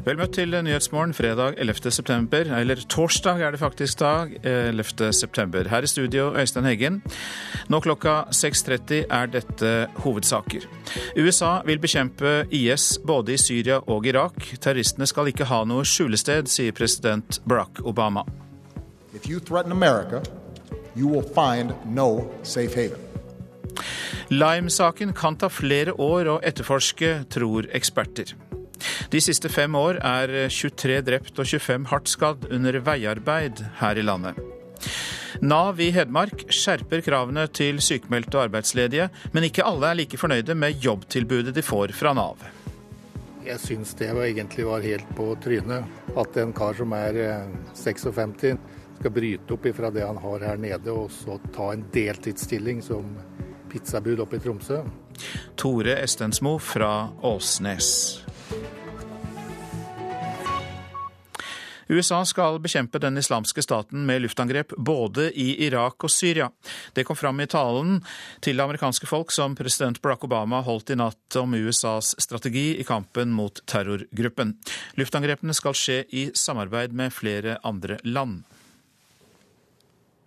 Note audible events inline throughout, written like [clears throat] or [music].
Vel møtt til Nyhetsmorgen fredag 11. september, eller torsdag er det faktisk dag, 11. september. Her i studio, Øystein Heggen. Nå klokka 6.30 er dette hovedsaker. USA vil bekjempe IS både i Syria og Irak. Terroristene skal ikke ha noe skjulested, sier president Barack Obama. If you threaten America, you will find no safe haven. Lime-saken kan ta flere år å etterforske, tror eksperter. De siste fem år er 23 drept og 25 hardt skadd under veiarbeid her i landet. Nav i Hedmark skjerper kravene til sykemeldte og arbeidsledige, men ikke alle er like fornøyde med jobbtilbudet de får fra Nav. Jeg syns det var egentlig var helt på trynet. At en kar som er 56 eh, skal bryte opp ifra det han har her nede, og så ta en deltidsstilling som pizzabud oppe i Tromsø. Tore Estensmo fra Åsnes. USA skal bekjempe den islamske staten med luftangrep både i Irak og Syria. Det kom fram i talen til amerikanske folk som president Barack Obama holdt i natt om USAs strategi i kampen mot terrorgruppen. Luftangrepene skal skje i samarbeid med flere andre land.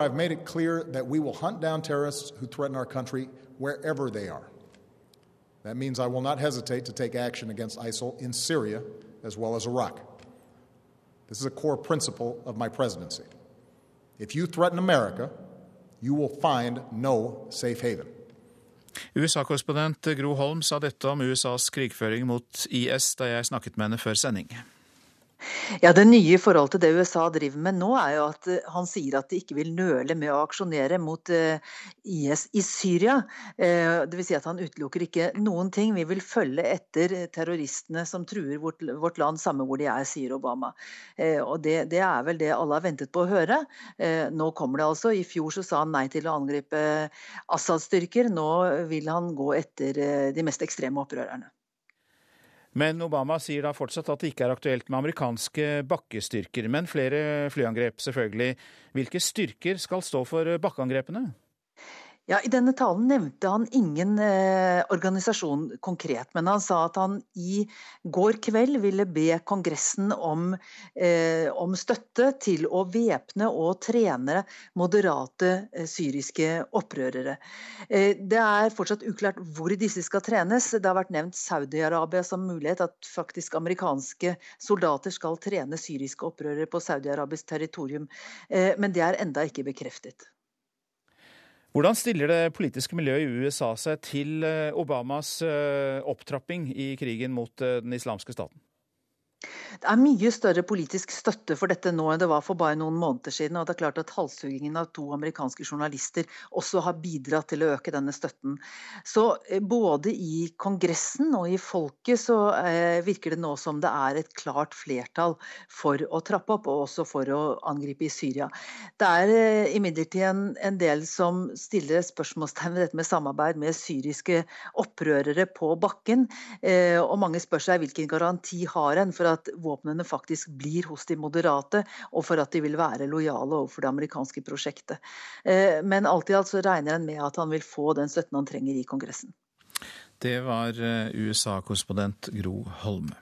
I've made it clear that we will hunt down terrorists who threaten our country wherever they are. That means I will not hesitate to take action against ISIL in Syria as well as Iraq. This is a core principle of my presidency. If you threaten America, you will find no safe haven. USA-korrespondent Gro Holm sa dette om USAs krigføring mot IS da jeg snakket med henne før sending. Ja, Det nye i forhold til det USA driver med nå, er jo at eh, han sier at de ikke vil nøle med å aksjonere mot eh, IS i Syria. Eh, Dvs. Si at han utelukker ikke noen ting. Vi vil følge etter terroristene som truer vårt, land, samme hvor de er, sier Obama. Og det, det, er vel det alle har ventet på å høre. Nå kommer det altså. I fjor så sa han nei til å angripe Assad-styrker. Nå vil han gå etter de mest ekstreme opprørerne. Men Obama sier da fortsatt at det ikke er aktuelt med amerikanske bakkestyrker, men flere flyangrep, selvfølgelig. Hvilke styrker skal stå for bakkeangrepene? Ja, I denne talen nevnte han ingen eh, organisasjon konkret, men han sa at han i går kveld ville be Kongressen om, eh, om støtte til å væpne og trene moderate eh, syriske opprørere. Eh, det er fortsatt uklart hvor disse skal trenes. Det har vært nevnt Saudi-Arabia som mulighet, at faktisk amerikanske soldater skal trene syriske opprørere på Saudi-Arabisk territorium, eh, men det er enda ikke bekreftet. Hvordan stiller det politiske miljøet i USA seg til eh, Obamas eh, opptrapping i krigen mot eh, den islamske staten? Det er mye større politisk støtte for dette nå enn det var for bare noen måneder siden. og det er klart at Halshuggingen av to amerikanske journalister også har bidratt til å øke denne støtten. Så eh, både i Kongressen og i folket så eh, virker det nå som det er et klart flertall for å trappe opp, og også for å angripe i Syria. Det er eh, imidlertid en, en del som stiller spørsmålstegn ved dette med samarbeid med syriske opprørere på bakken. Og mange spør seg hvilken garanti har en for at våpnene faktisk blir hos de moderate, og for at de vil være lojale overfor det amerikanske prosjektet. Eh, men alt i alt så regner en med at han vil få den støtten han trenger i Kongressen. Det var eh, USA-korrespondent Gro Holme.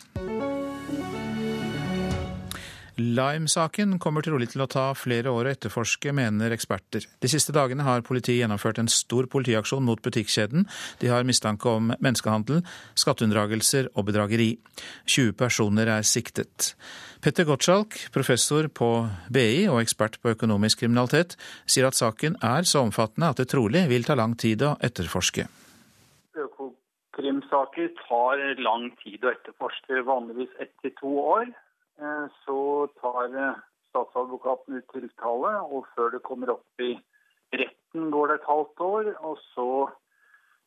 Lime-saken kommer trolig til å ta flere år å etterforske, mener eksperter. De siste dagene har politiet gjennomført en stor politiaksjon mot butikkjeden. De har mistanke om menneskehandel, skatteunndragelser og bedrageri. 20 personer er siktet. Petter Gottschalk, professor på BI og ekspert på økonomisk kriminalitet, sier at saken er så omfattende at det trolig vil ta lang tid å etterforske. Økokrimsaker tar lang tid å etterforske, vanligvis ett til to år. Eh, så tar eh, statsadvokaten ut tiltale, og før det kommer opp i retten går det et halvt år. Og så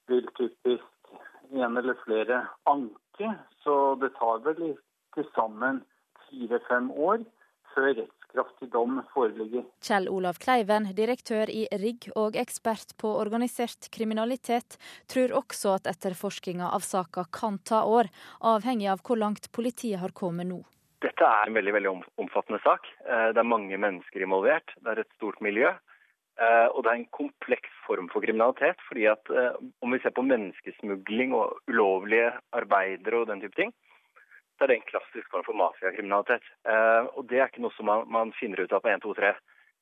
vil typisk en eller flere anke, så det tar vel til sammen fire-fem år før rettskraftig dom foreligger. Kjell Olav Kleiven, direktør i RIGG og ekspert på organisert kriminalitet, tror også at etterforskninga av saka kan ta år, avhengig av hvor langt politiet har kommet nå. Dette er en veldig veldig omfattende sak. Eh, det er mange mennesker involvert. Det er et stort miljø. Eh, og det er en kompleks form for kriminalitet. fordi at eh, Om vi ser på menneskesmugling og ulovlige arbeidere og den type ting, så er det en klassisk form for mafiakriminalitet. Og det er ikke noe som man, man finner ut av på 1, 2, 3.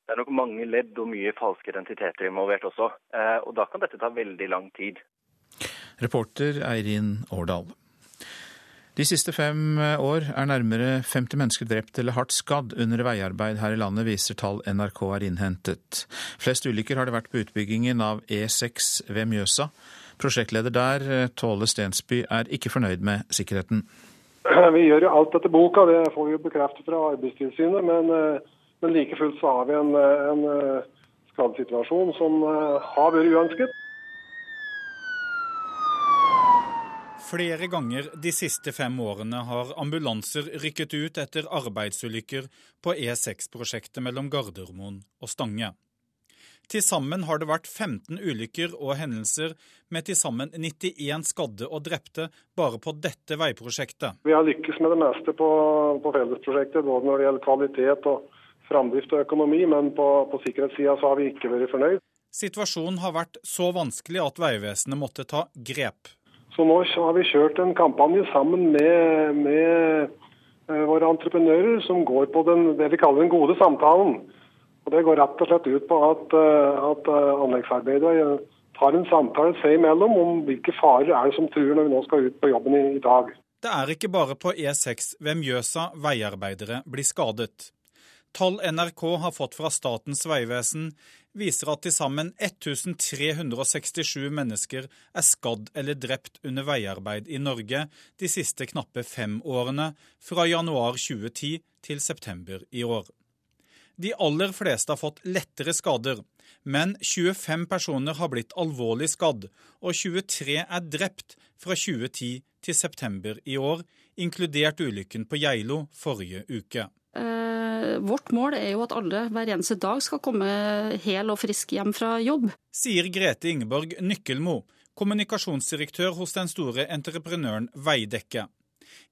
Det er nok mange ledd og mye falske identiteter involvert også. Og da kan dette ta veldig lang tid. Reporter Eirin Årdal. De siste fem år er nærmere 50 mennesker drept eller hardt skadd under veiarbeid her i landet, viser tall NRK har innhentet. Flest ulykker har det vært på utbyggingen av E6 ved Mjøsa. Prosjektleder der, Tåle Stensby, er ikke fornøyd med sikkerheten. [clears throat] Vi gjør jo alt etter boka, det får vi jo bekreftet fra Arbeidstilsynet. Men, men like fullt så har vi en, en skadesituasjon som har vært uønsket. Flere ganger de siste fem årene har ambulanser rykket ut etter arbeidsulykker på E6-prosjektet mellom Gardermoen og Stange. Til sammen har det vært 15 ulykker og hendelser med til sammen 91 skadde og drepte bare på dette veiprosjektet. Vi har lykkes med det meste på, på fellesprosjektet, både når det gjelder kvalitet og framdrift og økonomi, men på, på sikkerhetssida har vi ikke vært fornøyd. Situasjonen har vært så vanskelig at Vegvesenet måtte ta grep. Så nå har vi kjørt en kampanje sammen med, med eh, våre entreprenører som går på den, det vi kaller den gode samtalen. Og Det går rett og slett ut på at, eh, at eh, anleggsarbeidere tar en samtale seg imellom om hvilke farer er det som truer når vi nå skal ut på jobben i, i dag. Det er ikke bare på E6 ved Mjøsa veiarbeidere blir skadet. Tall NRK har fått fra Statens vegvesen, viser at til sammen 1367 mennesker er skadd eller drept under veiarbeid i Norge de siste knappe fem årene, fra januar 2010 til september i år. De aller fleste har fått lettere skader, men 25 personer har blitt alvorlig skadd, og 23 er drept fra 2010 til september i år, inkludert ulykken på Geilo forrige uke. Eh, vårt mål er jo at alle hver eneste dag skal komme hel og frisk hjem fra jobb. Sier Grete Ingeborg Nykkelmo, kommunikasjonsdirektør hos den store entreprenøren Veidekke.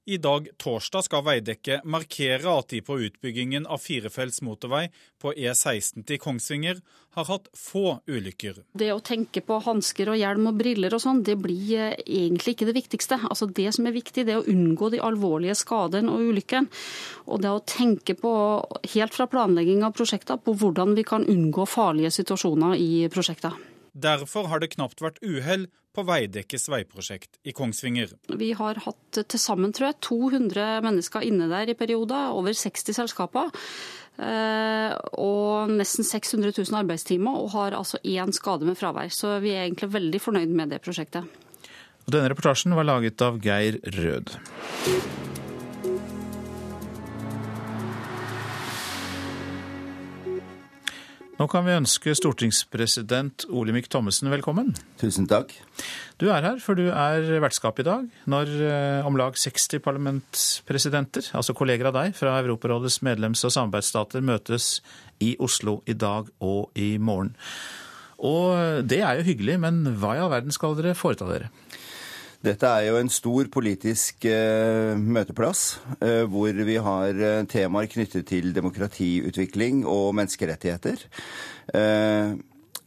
I dag torsdag skal Veidekke markere at de på utbyggingen av firefelts motorvei på E16 til Kongsvinger har hatt få ulykker. Det å tenke på hansker og hjelm og briller og sånn, det blir eh, egentlig ikke det viktigste. Altså Det som er viktig, det er å unngå de alvorlige skadene og ulykkene. Og det å tenke på, helt fra planlegging av prosjekter, på hvordan vi kan unngå farlige situasjoner i prosjekter. Derfor har det knapt vært uhell på Veidekkes veiprosjekt i Kongsvinger. Vi har hatt til sammen tror jeg, 200 mennesker inne der i perioder, over 60 selskaper. Eh, og nesten 600 000 arbeidstimer, og har altså én skade med fravær. Så vi er egentlig veldig fornøyd med det prosjektet. Og denne reportasjen var laget av Geir Rød. Nå kan vi ønske stortingspresident Olemic Thommessen velkommen. Tusen takk. Du er her, for du er vertskap i dag når eh, om lag 60 parlamentspresidenter, altså kolleger av deg fra Europarådets medlems- og samarbeidsstater, møtes i Oslo i dag og i morgen. Og det er jo hyggelig, men hva i all verden skal dere foreta dere? Dette er jo en stor politisk eh, møteplass, eh, hvor vi har eh, temaer knyttet til demokratiutvikling og menneskerettigheter. Eh,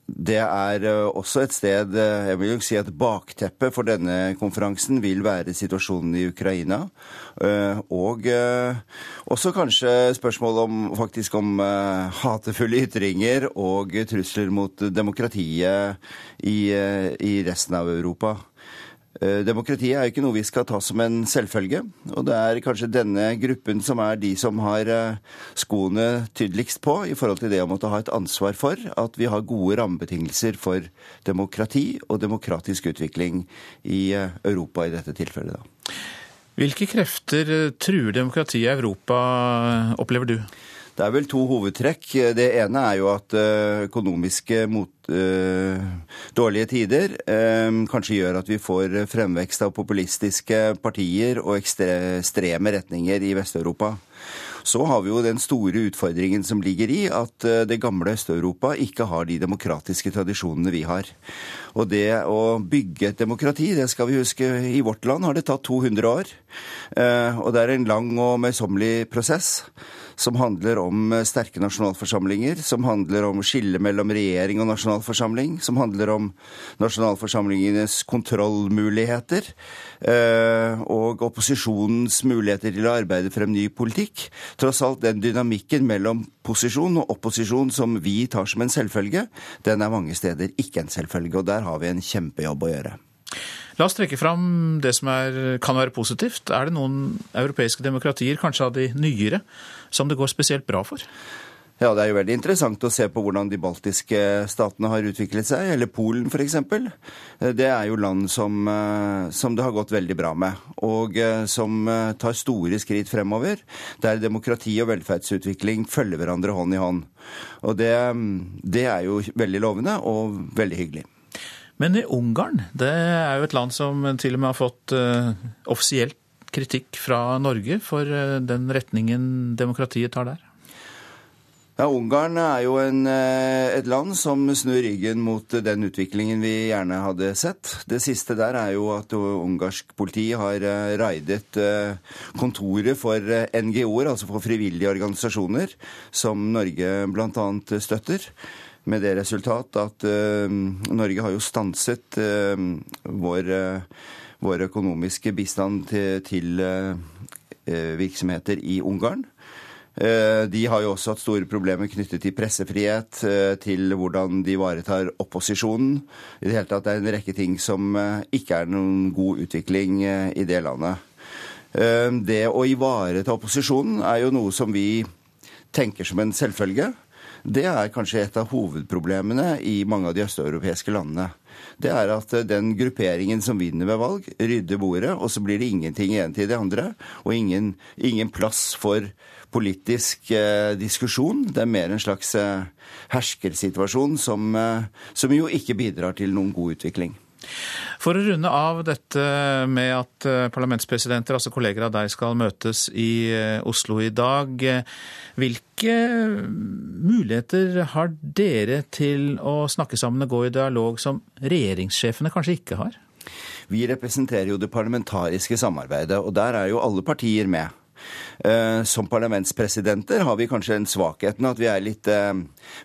det er eh, også et sted eh, Jeg vil jo si at bakteppet for denne konferansen vil være situasjonen i Ukraina. Og også kanskje spørsmål om, faktisk om hatefulle ytringer og trusler mot demokratiet i, i resten av Europa. Eh, demokratiet er jo ikke noe vi skal ta som en selvfølge. Og det er kanskje denne gruppen som er de som har eh, skoene tydeligst på i forhold til det å måtte ha et ansvar for at vi har gode rammebetingelser for demokrati og demokratisk utvikling i eh, Europa i dette tilfellet. Da. Hvilke krefter truer demokratiet i Europa, opplever du? Det er vel to hovedtrekk. Det ene er jo at eh, økonomiske mot, øh, dårlige tider øh, kanskje gjør at vi får fremvekst av populistiske partier og ekstreme retninger i Vest-Europa. Så har vi jo den store utfordringen som ligger i at det gamle Øst-Europa ikke har de demokratiske tradisjonene vi har. Og det å bygge et demokrati, det skal vi huske, i vårt land har det tatt 200 år. Og det er en lang og møysommelig prosess. Som handler om eh, sterke nasjonalforsamlinger, som handler om skille mellom regjering og nasjonalforsamling, som handler om nasjonalforsamlingenes kontrollmuligheter eh, og opposisjonens muligheter til å arbeide frem ny politikk. Tross alt den dynamikken mellom posisjon og opposisjon som vi tar som en selvfølge, den er mange steder ikke en selvfølge. Og der har vi en kjempejobb å gjøre. La oss trekke fram det som er, kan være positivt. Er det noen europeiske demokratier, kanskje av de nyere, som det går spesielt bra for? Ja, Det er jo veldig interessant å se på hvordan de baltiske statene har utviklet seg, eller Polen f.eks. Det er jo land som, eh, som, det har gått veldig bra med, og eh, som eh, tar store skritt fremover. Der demokrati og velferdsutvikling følger hverandre hånd i hånd. Og det, det er jo veldig lovende og veldig hyggelig. Men i Ungarn, det er jo et land som til og med har fått uh, offisielt kritikk fra Norge for uh, den retningen demokratiet tar der? Ja, Ungarn er jo en, eh, et land som snur ryggen mot den utviklingen vi gjerne hadde sett. Det siste der er jo at ungarsk politi har raidet kontoret for NGO-er, altså for frivillige organisasjoner, som Norge bl.a. støtter med det resultat at uh, Norge har jo stanset uh, vår, uh, vår, økonomiske bistand til, til virksomheter i Ungarn. De har jo også hatt store problemer knyttet til pressefrihet, til hvordan de ivaretar opposisjonen. I det hele tatt det er en rekke ting som ikke er noen god utvikling i det landet. Det å ivareta opposisjonen er jo noe som vi tenker som en selvfølge. Det er kanskje et av hovedproblemene i mange av de østeuropeiske landene. Det er at eh, den grupperingen som vinner ved valg, rydder bordet, og så blir det ingenting igjen til de andre. Og ingen, ingen plass for politisk eh, diskusjon. Det er mer en slags eh, herskersituasjon som, eh, som jo ikke bidrar til noen god utvikling. For å runde av dette med at eh, parlamentspresidenter, altså kolleger av deg, skal møtes i eh, Oslo i dag. Hvilke muligheter har dere til å snakke sammen og gå i dialog som regjeringssjefene kanskje ikke har? Vi representerer jo det parlamentariske samarbeidet, og der er jo alle partier med. Eh, som parlamentspresidenter har vi kanskje den svakheten at vi er litt eh,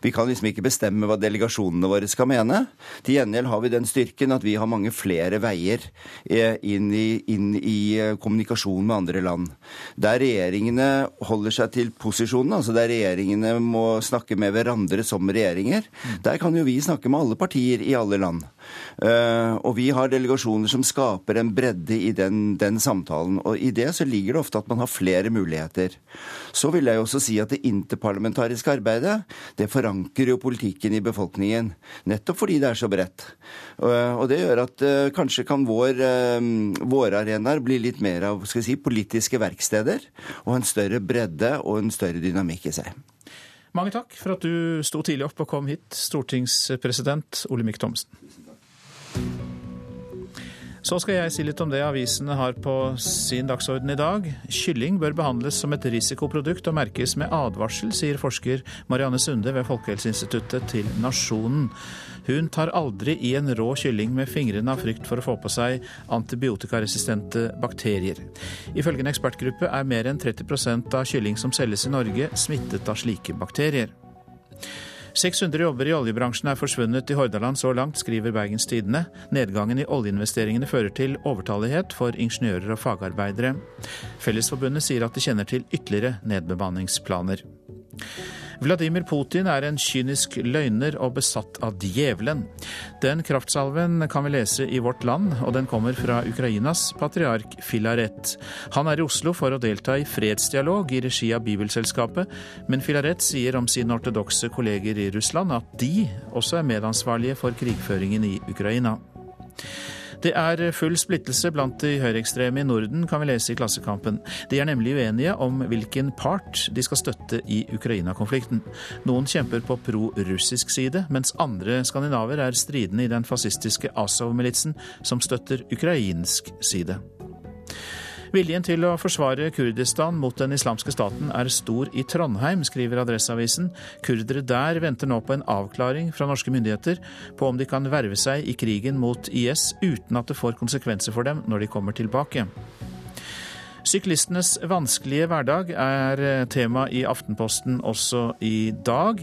Vi kan liksom ikke bestemme hva delegasjonene våre skal mene. Til gjengjeld har vi den styrken at vi har mange flere veier eh, inn i, inn i kommunikasjon med andre land. Der regjeringene holder seg til posisjonene, altså der regjeringene må snakke med hverandre som regjeringer, der kan jo vi snakke med alle partier i alle land. Og vi har delegasjoner som skaper en bredde i den, den samtalen. Og i det så ligger det ofte at man har flere muligheter. Så vil jeg også si at det interparlamentariske arbeidet det forankrer jo politikken i befolkningen. Nettopp fordi det er så bredt. Og det gjør at uh, kanskje kan vår, uh, våre arenaer bli litt mer av skal si, politiske verksteder. Og en større bredde og en større dynamikk i seg. Mange takk for at du sto tidlig opp og kom hit, stortingspresident Olemic Thomsen. Så skal jeg si litt om det avisene har på sin dagsorden i dag. Kylling bør behandles som et risikoprodukt og merkes med advarsel, sier forsker Marianne Sunde ved Folkehelseinstituttet til Nasjonen. Hun tar aldri i en rå kylling med fingrene av frykt for å få på seg antibiotikaresistente bakterier. Ifølge en ekspertgruppe er mer enn 30% av kylling som selges i Norge, smittet av slike bakterier. 600 jobber i oljebransjen er forsvunnet i Hordaland så langt, skriver Bergens Tidende. Nedgangen i oljeinvesteringene fører til overtallighet for ingeniører og fagarbeidere. Fellesforbundet sier at de kjenner til ytterligere nedbemanningsplaner. Vladimir Putin er en kynisk løgner og besatt av djevelen. Den kraftsalven kan vi lese i Vårt Land, og den kommer fra Ukrainas patriark Filaret. Han er i Oslo for å delta i fredsdialog i regi av Bibelselskapet, men Filaret sier om sine ortodokse kolleger i Russland at de også er medansvarlige for krigføringen i Ukraina. Det er full splittelse blant de høyreekstreme i Norden, kan vi lese i Klassekampen. De er nemlig uenige om hvilken part de skal støtte i Ukraina-konflikten. Noen kjemper på pro-russisk side, mens andre skandinaver er stridende i den fascistiske Azov-militsen, som støtter ukrainsk side. Viljen til å forsvare Kurdistan mot den islamske staten er stor i Trondheim, skriver Adresseavisen. Kurdere der venter nå på en avklaring fra norske myndigheter på om de kan verve seg i krigen mot IS uten at det får konsekvenser for dem når de kommer tilbake. Syklistenes vanskelige hverdag er eh, tema i Aftenposten også i dag.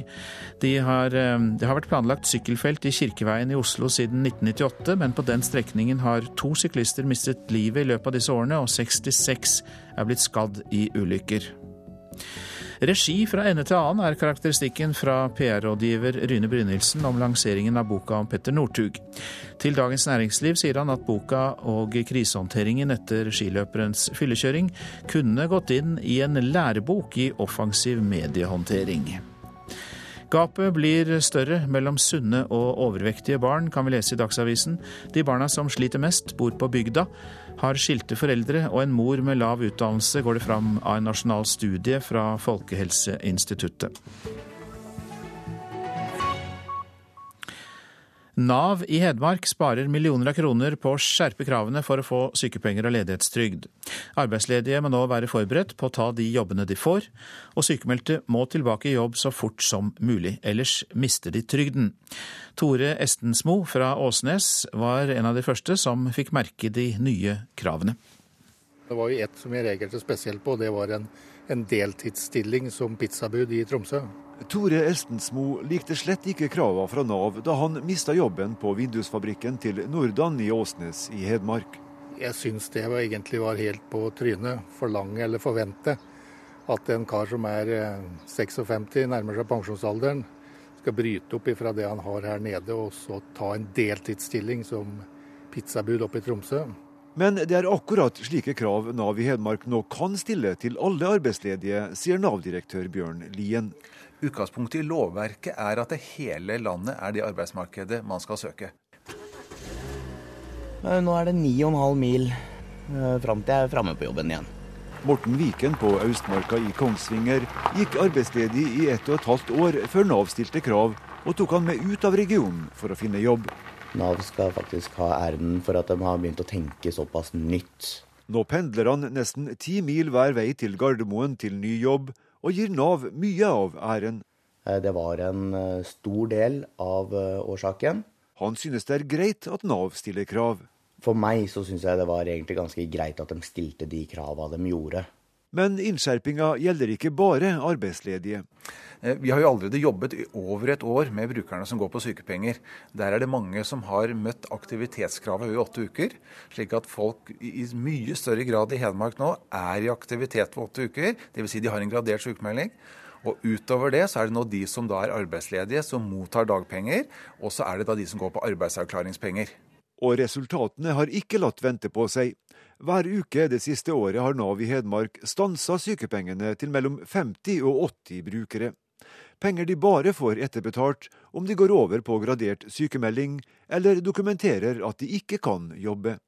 De har, eh, det har vært planlagt sykkelfelt i Kirkeveien i Oslo siden 1998, men på den strekningen har to syklister mistet livet i løpet av disse årene, og 66 er blitt skadd i ulykker. Regi fra ende til annen er karakteristikken fra PR-rådgiver Ryne Brynildsen om lanseringen av boka om Petter Northug. Til Dagens Næringsliv sier han at boka og krisehåndteringen etter skiløperens fyllekjøring kunne gått inn i en lærebok i offensiv mediehåndtering. Gapet blir større mellom sunne og overvektige barn, kan vi lese i Dagsavisen. De barna som sliter mest, bor på bygda har skilte foreldre og en mor med lav utdannelse, går det fram av en nasjonal studie fra Folkehelseinstituttet. Nav i Hedmark sparer millioner av kroner på å skjerpe kravene for å få sykepenger og ledighetstrygd. Arbeidsledige må nå være forberedt på å ta de jobbene de får, og sykemeldte må tilbake i jobb så fort som mulig, ellers mister de trygden. Tore Estensmo fra Åsnes var en av de første som fikk merke de nye kravene. Det var jo ett som jeg reagerte spesielt på, det var en, en deltidsstilling som pizzabud i Tromsø. Tore Estensmo likte slett ikke kravene fra Nav da han mista jobben på vindusfabrikken til Nordan i Åsnes i Hedmark. Jeg syns det var egentlig var helt på trynet. Forlange eller forvente at en kar som er 56, eh, nærmer seg pensjonsalderen, skal bryte opp ifra det han har her nede, og så ta en deltidsstilling som pizzabud oppe i Tromsø. Men det er akkurat slike krav Nav i Hedmark nå kan stille til alle arbeidsledige, sier Nav-direktør Bjørn Lien. Utgangspunktet i lovverket er at det hele landet er det arbeidsmarkedet man skal søke. Nå er det 9,5 mil eh, fram til jeg er framme på jobben igjen. Morten Viken på Austmarka i Kongsvinger gikk arbeidsledig i ett og et halvt år før Nav stilte krav og tok han med ut av regionen for å finne jobb. Nav skal faktisk ha æren for at de har begynt å tenke såpass nytt. Nå pendler han nesten ti mil hver vei til Gardermoen til ny jobb, og gir Nav mye av æren. Eh, det var en eh, stor del av eh, årsaken. Han synes det er greit at Nav stiller krav. For meg så syns jeg det var egentlig ganske greit at de stilte de kravene de gjorde. Men innskjerpinga gjelder ikke bare arbeidsledige. Vi har jo allerede jobbet i over et år med brukerne som går på sykepenger. Der er det mange som har møtt aktivitetskravet i åtte uker. Slik at folk i mye større grad i Hedmark nå er i aktivitet på åtte uker. Dvs. Si de har en gradert sykemelding. Og utover det så er det nå de som da er arbeidsledige, som mottar dagpenger. Og så er det da de som går på arbeidsavklaringspenger. Og resultatene har ikke latt vente på seg. Hver uke det siste året har Nav i Hedmark stansa sykepengene til mellom 50 og 80 brukere. Penger de bare får etterbetalt om de går over på gradert sykemelding eller dokumenterer at de ikke kan jobbe.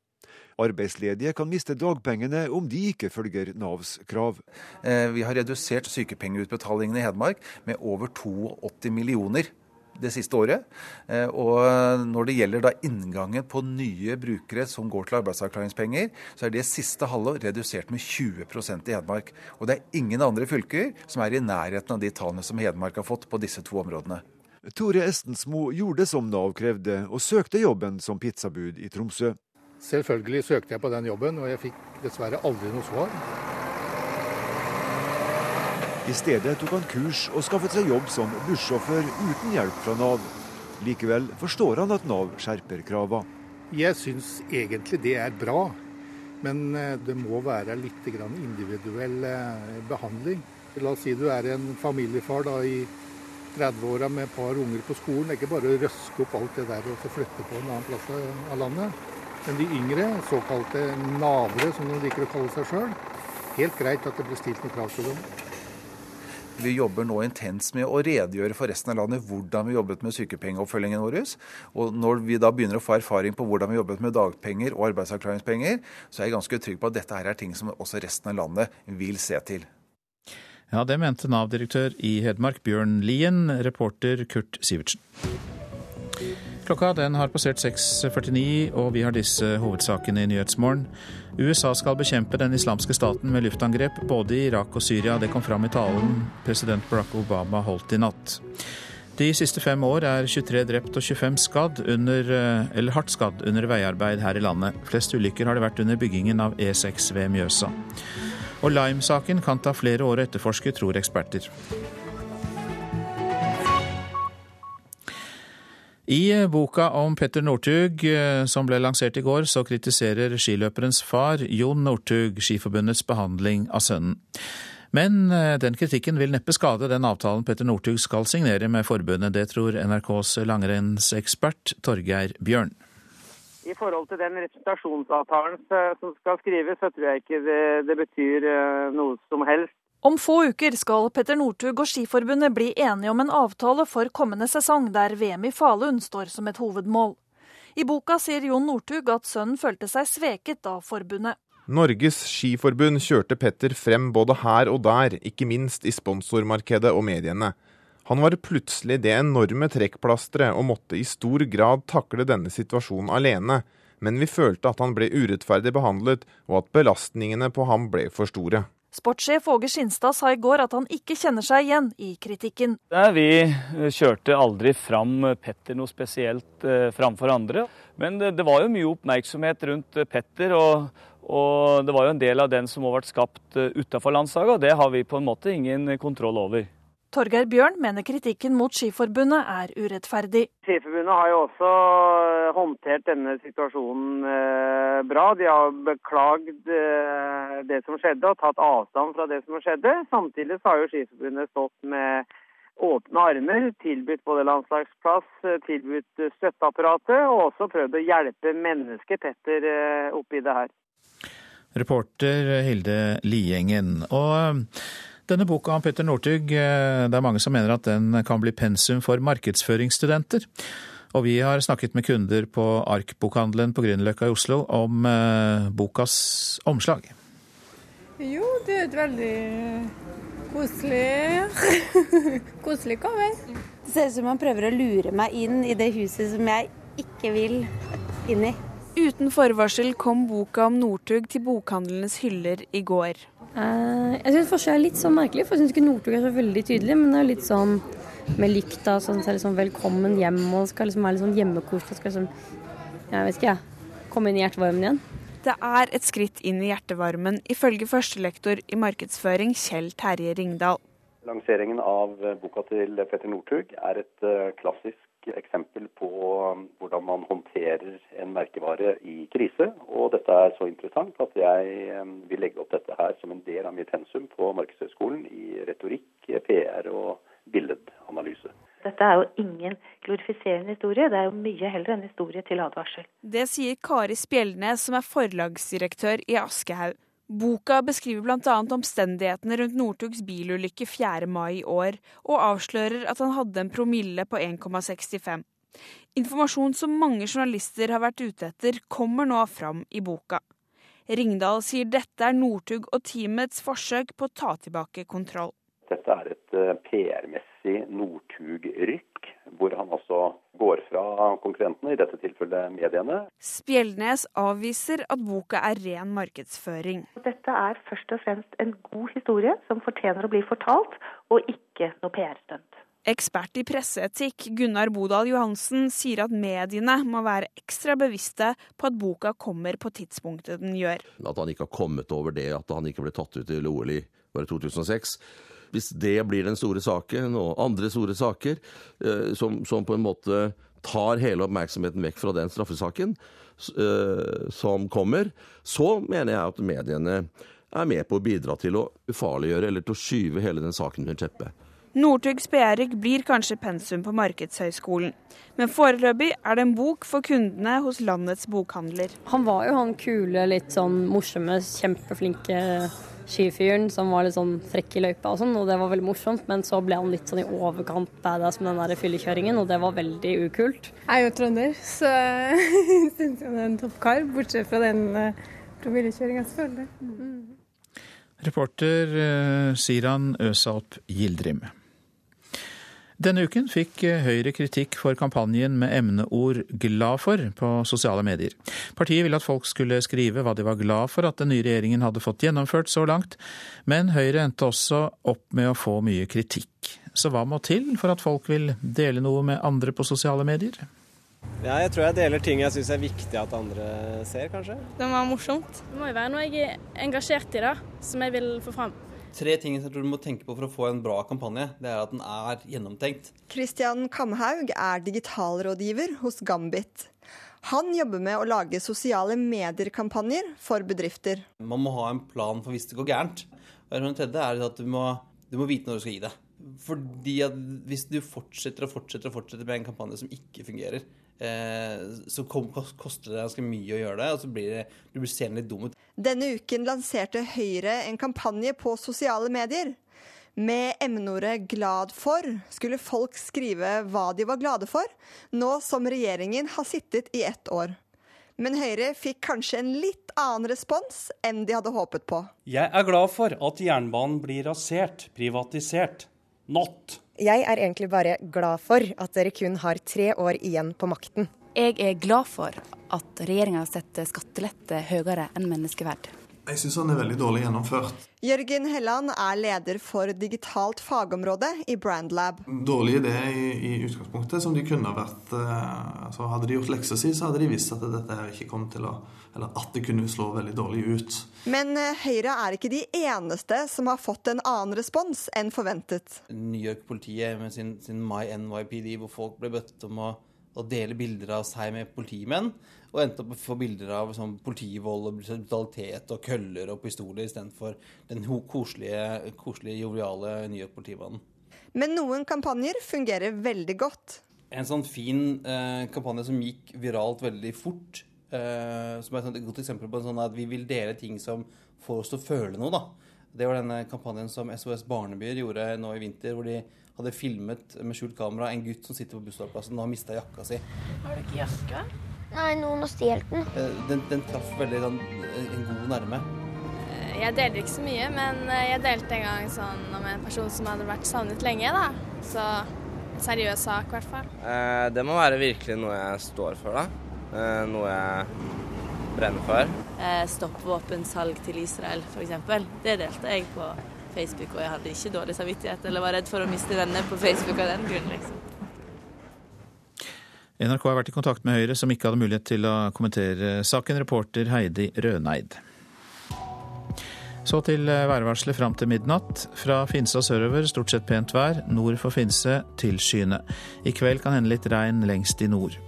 Arbeidsledige kan miste dagpengene om de ikke følger Navs krav. Eh, vi har redusert sykepengeutbetalingene i Hedmark med over 82 millioner det siste året. Eh, og når det gjelder da inngangen på nye brukere som går til arbeidsavklaringspenger, så er det siste halvår redusert med 20% i Hedmark. Og det er ingen andre fylker som er i nærheten av de tallene som Hedmark har fått på disse to områdene. Tore Estensmo gjorde som Nav krevde, og søkte jobben som pizzabud i Tromsø. Selvfølgelig søkte jeg på den jobben, og jeg fikk dessverre aldri noe svar. I stedet tok han kurs og skaffet seg jobb som bussjåfør uten hjelp fra Nav. Likevel forstår han at Nav skjerper krava. Jeg syns egentlig det er bra, men eh, det må være litt individuell eh, behandling. La oss si du er en familiefar da, i 30-åra med et par unger på skolen. Det er ikke bare å røske opp alt det der og flytte på en annen plass av landet. Men de yngre, såkalte navere, som de liker å kalle seg sjøl, helt greit at det blir stilt noen krav til dem. Vi jobber nå intenst med å redegjøre for resten av landet hvordan vi jobbet med sykepengeoppfølgingen vår. Og når vi da begynner å få erfaring på hvordan vi jobbet med dagpenger og arbeidsavklaringspenger, så er jeg ganske trygg på at dette her er ting som også resten av landet vil se til. Ja, det mente Nav-direktør i Hedmark Bjørn Lien, reporter Kurt Sivertsen. Klokka den har passert 6.49, og vi har disse hovedsakene i Nyhetsmorgen. USA skal bekjempe den islamske staten med luftangrep både i Irak og Syria. Det kom fram i talen president Barack Obama holdt i natt. De siste fem år er 23 drept og 25 skadd under, eller hardt skadd under veiarbeid her i landet. Flest ulykker har det vært under byggingen av E6 ved Mjøsa. Og Lime-saken kan ta flere år å etterforske, tror eksperter. I boka om Petter Northug eh, som ble lansert i går, så kritiserer skiløperens far, Jon Northug, Skiforbundets behandling av sønnen. Men eh, den kritikken vil neppe skade den avtalen Petter Northug skal signere med forbundet. Det tror NRKs langrennsekspert Torgeir Bjørn. I forhold til den representasjonsavtalen eh, som skal skrives, så tror jeg ikke det, det betyr noe som helst. Om få uker skal Petter Northug og Skiforbundet bli enige om en avtale for kommende sesong, der VM i Falun står som et hovedmål. I boka sier Jon Northug at sønnen følte seg sveket av forbundet. Norges Skiforbund kjørte Petter frem både her og der, ikke minst i sponsormarkedet og mediene. Han var plutselig det enorme trekkplasteret og måtte i stor grad takle denne situasjonen alene. Men vi følte at han ble urettferdig behandlet, og at belastningene på ham ble for store. Sportssjef Åge Skinstad sa i går at han ikke kjenner seg igjen i kritikken. Vi eh, kjørte aldri fram Petter noe spesielt eh, framfor andre. Men det, var jo mye oppmerksomhet rundt Petter, og, og det var jo en del av den som har vært skapt eh, utafor landslaget, og det har vi på en måte ingen kontroll over. Torgeir Bjørn mener kritikken mot Skiforbundet er urettferdig. Skiforbundet har jo også eh, håndtert denne situasjonen eh, bra. De har beklagd eh, det som skjedde og tatt avstand fra det som skjedde. Samtidig har jo Skiforbundet stått med åpne armer, tilbudt både landslagsplass, tilbudt støtteapparatet, og også prøvd å hjelpe mennesket Petter oppi det her. Reporter Hilde Liengen. Og denne boka om Petter Northug, eh, det er mange som mener at den kan bli pensum for markedsføringsstudenter. Og vi har snakket med kunder på Ark-bokhandelen på Grünerløkka i Oslo om eh, bokas omslag. Jo, det er et veldig koselig [laughs] koselig cover. Det ser ut som han prøver å lure meg inn i det huset som jeg ikke vil inn i. Uten forvarsel kom boka om Northug til bokhandlenes hyller i går. Uh, jeg syns forskjellen er litt sånn merkelig, for jeg syns ikke Northug er så veldig tydelig. Men det er litt sånn med lykta, sånn så er det sånn velkommen hjem og skal liksom være litt sånn hjemmekoselig. Skal liksom, jeg vet ikke, jeg. Komme inn i hjertevarmen igjen. Det er et skritt inn i hjertevarmen, ifølge førstelektor i markedsføring Kjell Terje Ringdal. Lanseringen av boka til Petter Northug er et uh, klassisk eksempel på um, hvordan man håndterer en merkevare i krise. Og dette er så interessant at jeg um, vil legge opp dette her som en del av mitt pensum på Markedshøgskolen i retorikk, PR og billedanalyse. Dette er jo ingen glorifiserende historie, det er jo mye heller en historie til advarsel. Det sier Kari Spjeldnes, som er forlagsdirektør i Aschehoug. Boka beskriver bl.a. omstendighetene rundt Northugs bilulykke 4. mai i år, og avslører at han hadde en promille på 1,65. Informasjon som mange journalister har vært ute etter, kommer nå fram i boka. Ringdal sier dette er Northug og teamets forsøk på å ta tilbake kontroll. Dette er et eh, PR-messig Northug-rykk, hvor han altså går fra konkurrentene, i dette tilfellet mediene. Spjeldnes avviser at boka er ren markedsføring. Dette er først og fremst en god historie som fortjener å bli fortalt, og ikke noe PR-stunt. Ekspert i presseetikk Gunnar Bodal Johansen sier at mediene må være ekstra bevisste på at boka kommer på tidspunktet den gjør. At han ikke har kommet over det at han ikke ble tatt ut til OL i 2006 hvis det blir den store saken, og andre store saker, eh, som, som på en måte tar hele oppmerksomheten vekk fra den straffesaken eh, som kommer, så mener jeg at mediene er med på å bidra til å ufarliggjøre eller til å skyve hele den saken under teppet. Northugs PR-rik blir kanskje pensum på Markedshøgskolen, men foreløpig er det en bok for kundene hos landets bokhandler. Han var jo han kule, litt sånn morsomme, kjempeflinke skifyren som var litt sånn frekk i løypa og sånn, og det var veldig morsomt. Men så ble han litt sånn i overkant badass med den der fyllekjøringen, og det var veldig ukult. Jeg er jo trønder, så jeg [laughs] syns han er en toppkar, bortsett fra den promillekjøringa, selvfølgelig. Mm. Reporter uh, Siran Øsalp Gildrim. Denne uken fikk eh, Høyre kritikk for kampanjen med emneord 'glad for' på sosiale medier. Partiet ville at folk skulle skrive hva de var glad for at den nye regjeringen hadde fått gjennomført så langt, men Høyre endte også opp med å få mye kritikk. Så hva må til for at folk vil dele noe med andre på sosiale medier? Ja, jeg tror jeg deler ting jeg syns er viktig at andre ser, kanskje. Det må være morsomt. Det må jo være noe jeg er engasjert i, da, som jeg vil få fram. Tre ting jeg tror du må tenke på for å få en bra kampanje. Det er at den er gjennomtenkt. Christian Kamhaug er digitalrådgiver hos Gambit. Han jobber med å lage sosiale medier-kampanjer for bedrifter. Man må ha en plan for hvis det går gærent. Og det tredje er at du må, du må vite når du skal gi det. Fordi at Hvis du fortsetter og fortsetter og fortsetter med en kampanje som ikke fungerer, så koster det ganske mye å gjøre det, og så blir det, du blir seende litt dum ut. Denne uken lanserte Høyre en kampanje på sosiale medier. Med emneordet 'glad for' skulle folk skrive hva de var glade for, nå som regjeringen har sittet i ett år. Men Høyre fikk kanskje en litt annen respons enn de hadde håpet på. Jeg er glad for at jernbanen blir rasert, privatisert. Not. Jeg er egentlig bare glad for at dere kun har tre år igjen på makten. Jeg er glad for at regjeringa setter skattelette høyere enn menneskeverd. Jeg syns han er veldig dårlig gjennomført. Jørgen Helland er leder for digitalt fagområde i Brandlab. Dårlig idé i, i utgangspunktet, som de kunne ha vært eh, altså Hadde de gjort leksa si, så hadde de visst at dette her ikke kom til å Eller at det kunne slå veldig dårlig ut. Men eh, Høyre er ikke de eneste som har fått en annen respons enn forventet. New York-politiet med sin, sin My NYPD, hvor folk ble bedt om å, å dele bilder av seg med politimenn og endte opp med å få bilder av sånn, politivold og brutalitet og køller og pistoler istedenfor den koselige, koselige joviale nye York-politimannen. Men noen kampanjer fungerer veldig godt. En sånn fin eh, kampanje som gikk viralt veldig fort, eh, som er et godt eksempel på en sånn at vi vil dele ting som får oss til å føle noe. da. Det var denne kampanjen som SOS Barnebyer gjorde nå i vinter, hvor de hadde filmet med skjult kamera en gutt som sitter på bussholdeplassen og har mista jakka si. Har du ikke jakke? Nei, noen har stjålet den. Eh, den. Den traff veldig den, en god nærme. Eh, jeg deler ikke så mye, men eh, jeg delte en gang sånn om en person som hadde vært savnet lenge. da. Så en seriøs sak, i hvert fall. Eh, det må være virkelig noe jeg står for, da. Eh, noe jeg brenner for. Eh, stopp våpensalg til Israel, f.eks. Det delte jeg på Facebook, og jeg hadde ikke dårlig samvittighet eller var redd for å miste venner på Facebook av den grunn. liksom. NRK har vært i kontakt med Høyre, som ikke hadde mulighet til å kommentere saken. Reporter Heidi Røneid. Så til værvarselet fram til midnatt. Fra Finse og sørover stort sett pent vær. Nord for Finse tilskyende. I kveld kan hende litt regn lengst i nord.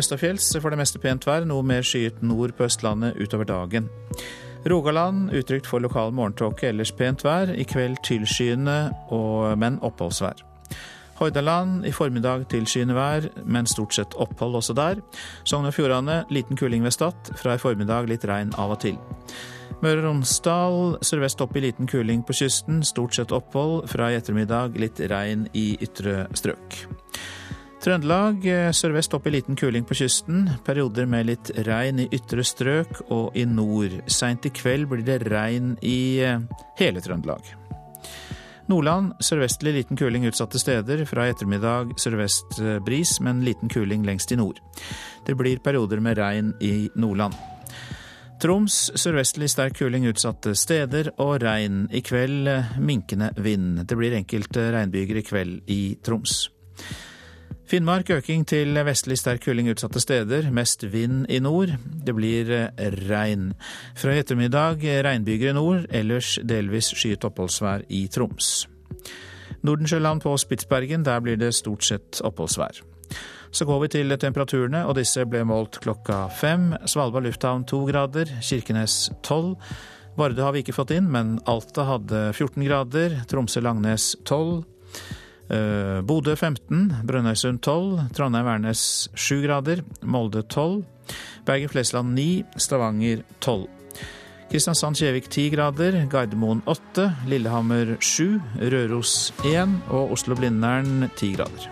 Østafjells for det meste pent vær, noe mer skyet nord på Østlandet utover dagen. Rogaland utrygt for lokal morgentåke, ellers pent vær. I kveld tilskyende, men oppholdsvær. Hordaland i formiddag tilskyende vær, men stort sett opphold også der. Sogn og Fjordane liten kuling ved Stad, fra i formiddag litt regn av og til. Møre og Romsdal sørvest opp i liten kuling på kysten, stort sett opphold. Fra i ettermiddag litt regn i ytre strøk. Trøndelag sørvest opp i liten kuling på kysten. Perioder med litt regn i ytre strøk og i nord. Seint i kveld blir det regn i hele Trøndelag. Nordland sørvestlig liten kuling utsatte steder. Fra i ettermiddag sørvest eh, bris, men liten kuling lengst i nord. Det blir perioder med regn i Nordland. Troms sørvestlig sterk kuling utsatte steder og regn. I kveld eh, minkende vind. Det blir enkelte regnbyger i kveld i Troms. Finnmark øking til vestlig sterk kuling utsatte steder, mest vind i nord. Det blir eh, regn. Fra i ettermiddag regnbyger i nord, ellers delvis skyet oppholdsvær i Troms. Nordensjøland på Spitsbergen, der blir det stort sett oppholdsvær. Så går vi til temperaturene, og disse ble målt klokka fem. Svalbard lufthavn to grader, Kirkenes tolv. Vardø har vi ikke fått inn, men Alta hadde 14 grader, Tromsø-Langnes 12. Eh, Bodø 15, Brønnøysund 12, Trondheim-Værnes 7 grader, Molde 12, Bergen-Flesland 9, Stavanger 12. Kristiansand-Kjevik 10 grader, Gardermoen 8, Lillehammer 7, Røros 1 og Oslo-Blindern 10 grader.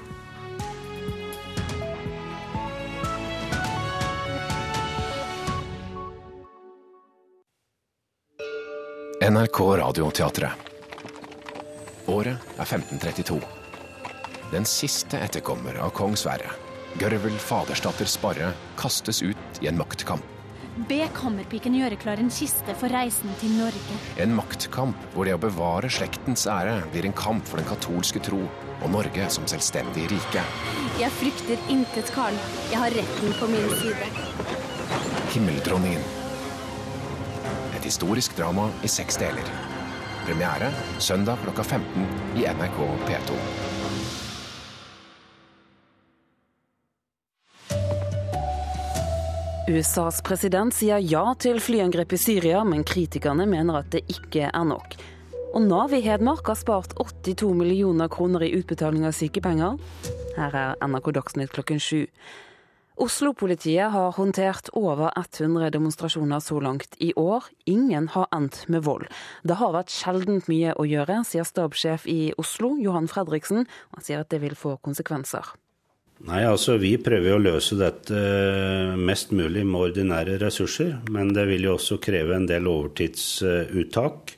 NRK Radioteatret. Året er 1532. Den siste etterkommer av kong Sverre, Gørvel Fadersdatter Sparre, kastes ut i en maktkamp. Be Kammerpiken gjøre klar en kiste for reisen til Norge. En maktkamp hvor det å bevare slektens ære blir en kamp for den katolske tro og Norge som selvstendig rike. Jeg frykter intet, Karl. Jeg har retten på min side. Himmeldronningen. Et historisk drama i seks deler. Premiere søndag klokka 15 i NRK P2. USAs president sier ja til flyangrep i Syria, men kritikerne mener at det ikke er nok. Og Nav i Hedmark har spart 82 millioner kroner i utbetaling av sykepenger. Her er NRK Dagsnytt klokken sju. Oslo-politiet har håndtert over 100 demonstrasjoner så langt i år. Ingen har endt med vold. Det har vært sjeldent mye å gjøre, sier stabssjef i Oslo, Johan Fredriksen. Han sier at det vil få konsekvenser. Nei, altså Vi prøver å løse dette mest mulig med ordinære ressurser. Men det vil jo også kreve en del overtidsuttak.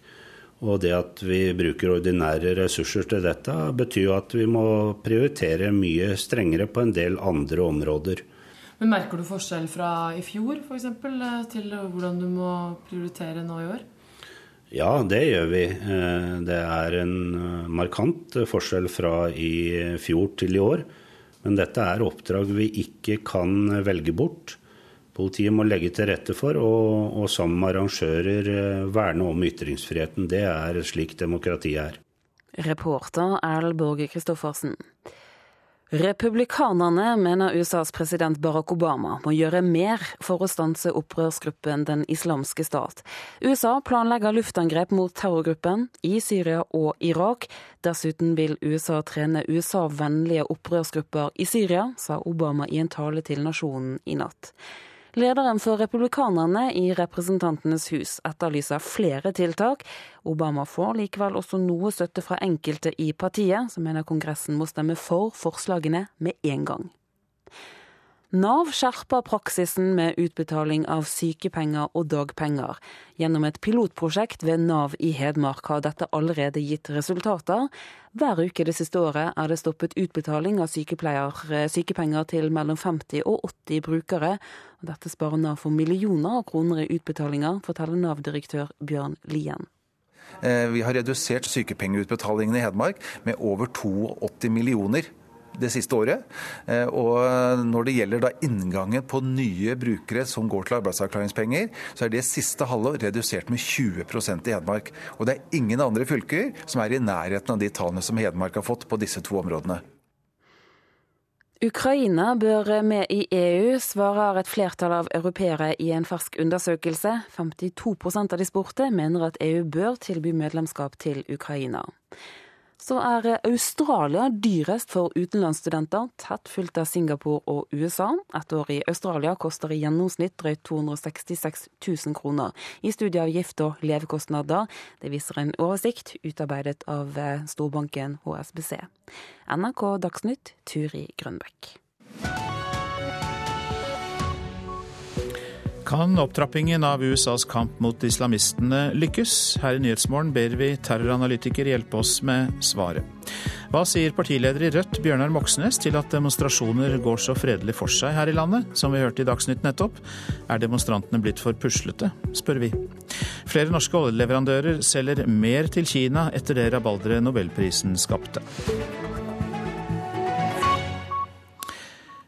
Og det at vi bruker ordinære ressurser til dette, betyr jo at vi må prioritere mye strengere på en del andre områder. Men Merker du forskjell fra i fjor f.eks. til hvordan du må prioritere nå i år? Ja, det gjør vi. Det er en markant forskjell fra i fjor til i år. Men dette er oppdrag vi ikke kan velge bort. Politiet må legge til rette for, og, og sammen med arrangører verne om ytringsfriheten. Det er slik demokratiet er. Reporter Erl Borge Christoffersen. Republikanerne mener USAs president Barack Obama må gjøre mer for å stanse opprørsgruppen Den islamske stat. USA planlegger luftangrep mot terrorgruppen i Syria og Irak. Dessuten vil USA trene USA-vennlige opprørsgrupper i Syria, sa Obama i en tale til nasjonen i natt. Lederen for republikanerne i Representantenes hus etterlyser flere tiltak. Obama får likevel også noe støtte fra enkelte i partiet, som mener Kongressen må stemme for forslagene med en gang. Nav skjerper praksisen med utbetaling av sykepenger og dagpenger. Gjennom et pilotprosjekt ved Nav i Hedmark har dette allerede gitt resultater. Hver uke det siste året er det stoppet utbetaling av sykepenger til mellom 50 og 80 brukere. Dette sparer Nav for millioner av kroner i utbetalinger, forteller Nav-direktør Bjørn Lien. Vi har redusert sykepengeutbetalingene i Hedmark med over 82 millioner det siste året. Og når det gjelder da inngangen på nye brukere som går til arbeidsavklaringspenger, så er det siste halvår redusert med 20% i Hedmark. Og det er ingen andre fylker som er i nærheten av de tallene som Hedmark har fått på disse to områdene. Ukraina bør med i EU, svarer et flertall av europeere i en fersk undersøkelse. 52% av de spurte mener at EU bør tilby medlemskap til Ukraina. Så er Australia dyrest for utenlandsstudenter, tett fulgt av Singapore og USA. Et år i Australia koster i gjennomsnitt drøyt 266 000 kroner i studieavgift og levekostnader. Det viser en oversikt utarbeidet av storbanken HSBC. NRK Dagsnytt, Turi Grønbekk. Kan opptrappingen av USAs kamp mot islamistene lykkes? Her i Nyhetsmorgen ber vi terroranalytiker hjelpe oss med svaret. Hva sier partileder i Rødt Bjørnar Moxnes til at demonstrasjoner går så fredelig for seg her i landet? Som vi hørte i Dagsnytt nettopp, er demonstrantene blitt for puslete, spør vi. Flere norske oljeleverandører selger mer til Kina etter det rabalderet nobelprisen skapte.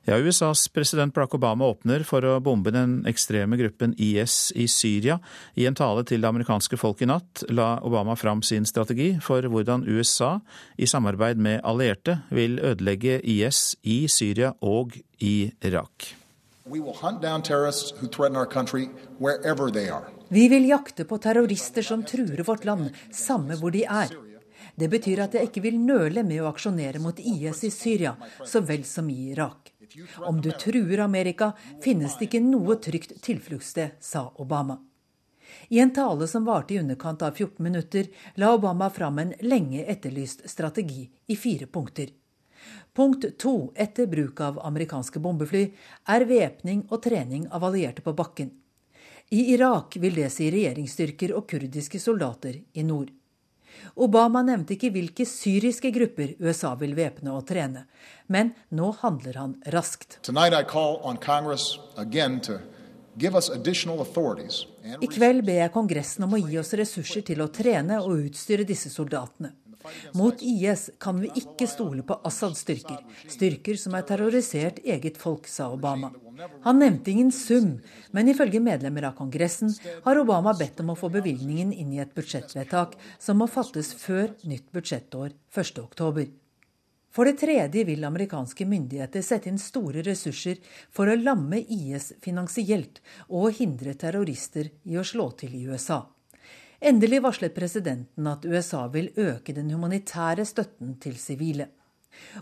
Ja, USAs president Barack Obama åpner for å bombe den ekstreme gruppen IS i Syria. I en tale til det amerikanske folk i natt la Obama fram sin strategi for hvordan USA, i samarbeid med allierte, vil ødelegge IS i Syria og i Irak. Vi vil jakte på terrorister som truer vårt land, samme hvor de er. Det betyr at jeg ikke vil nøle med å aksjonere mot IS i Syria, så vel som i Irak. Om du truer Amerika, finnes det ikke noe trygt tilfluktssted, sa Obama. I en tale som varte i underkant av 14 minutter, la Obama fram en lenge etterlyst strategi i fire punkter. Punkt to etter bruk av amerikanske bombefly er væpning og trening av allierte på bakken. I Irak vil det si regjeringsstyrker og kurdiske soldater i nord. Obama nevnte ikke hvilke syriske grupper USA vil væpne og trene, men nå handler han raskt. I kveld ber jeg Kongressen om å gi oss ressurser til å trene og utstyre disse soldatene. Mot IS kan vi ikke stole på Assads styrker, styrker som er terrorisert eget folk, sa Obama. Han nevnte ingen sum, men ifølge medlemmer av Kongressen har Obama bedt om å få bevilgningen inn i et budsjettvedtak som må fattes før nytt budsjettår 1.10. For det tredje vil amerikanske myndigheter sette inn store ressurser for å lamme IS finansielt og hindre terrorister i å slå til i USA. Endelig varslet presidenten at USA vil øke den humanitære støtten til sivile.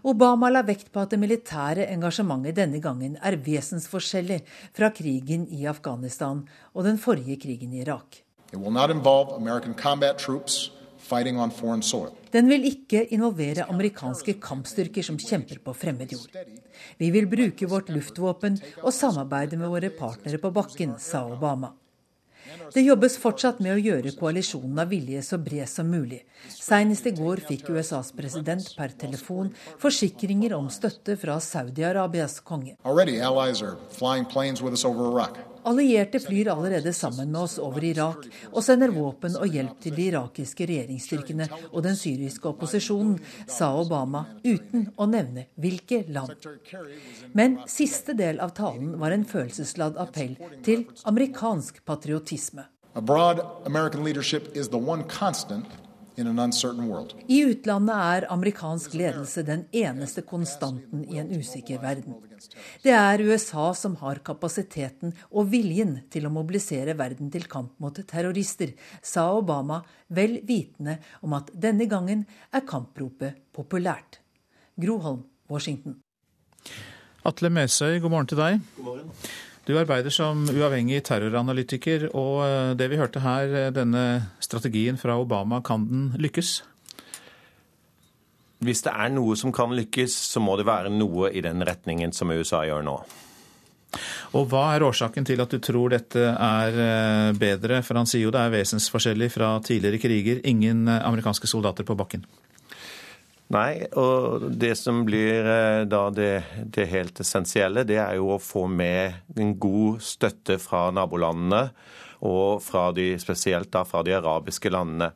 Obama la vekt på at det militære engasjementet denne gangen er vesensforskjellig fra krigen i Afghanistan og den forrige krigen i Irak. Den vil ikke involvere amerikanske kampstyrker som kjemper på fremmed jord. Vi vil bruke vårt luftvåpen og samarbeide med våre partnere på bakken, sa Obama. Det jobbes fortsatt med å gjøre koalisjonen av vilje så bred som mulig. Senest i går fikk USAs president per telefon forsikringer om støtte fra Saudi-Arabias konge. Allierte flyr allerede sammen med oss over Irak og sender våpen og hjelp til de irakiske regjeringsstyrkene og den syriske opposisjonen, sa Obama uten å nevne hvilke land. Men siste del av talen var en følelsesladd appell til amerikansk patriotisme. A broad American leadership is the one constant i utlandet er amerikansk ledelse den eneste konstanten i en usikker verden. Det er USA som har kapasiteten og viljen til å mobilisere verden til kamp mot terrorister, sa Obama, vel vitende om at denne gangen er kampropet populært. Groholm, Washington. Atle Mesøy, god morgen til deg. God morgen. Du arbeider som uavhengig terroranalytiker, og eh, det vi hørte her, eh, denne strategien fra Obama, kan den lykkes? Hvis det er noe som kan lykkes, så må det være noe i den retningen som USA gjør nå. Og Hva er årsaken til at du tror dette er eh, bedre? For han sier jo det er vesensforskjellig fra tidligere kriger. Ingen amerikanske soldater på bakken. Nei, og det som blir eh, da det, det, helt essensielle, det er jo å få med en god støtte fra nabolandene, og fra de, spesielt da fra de arabiske landene.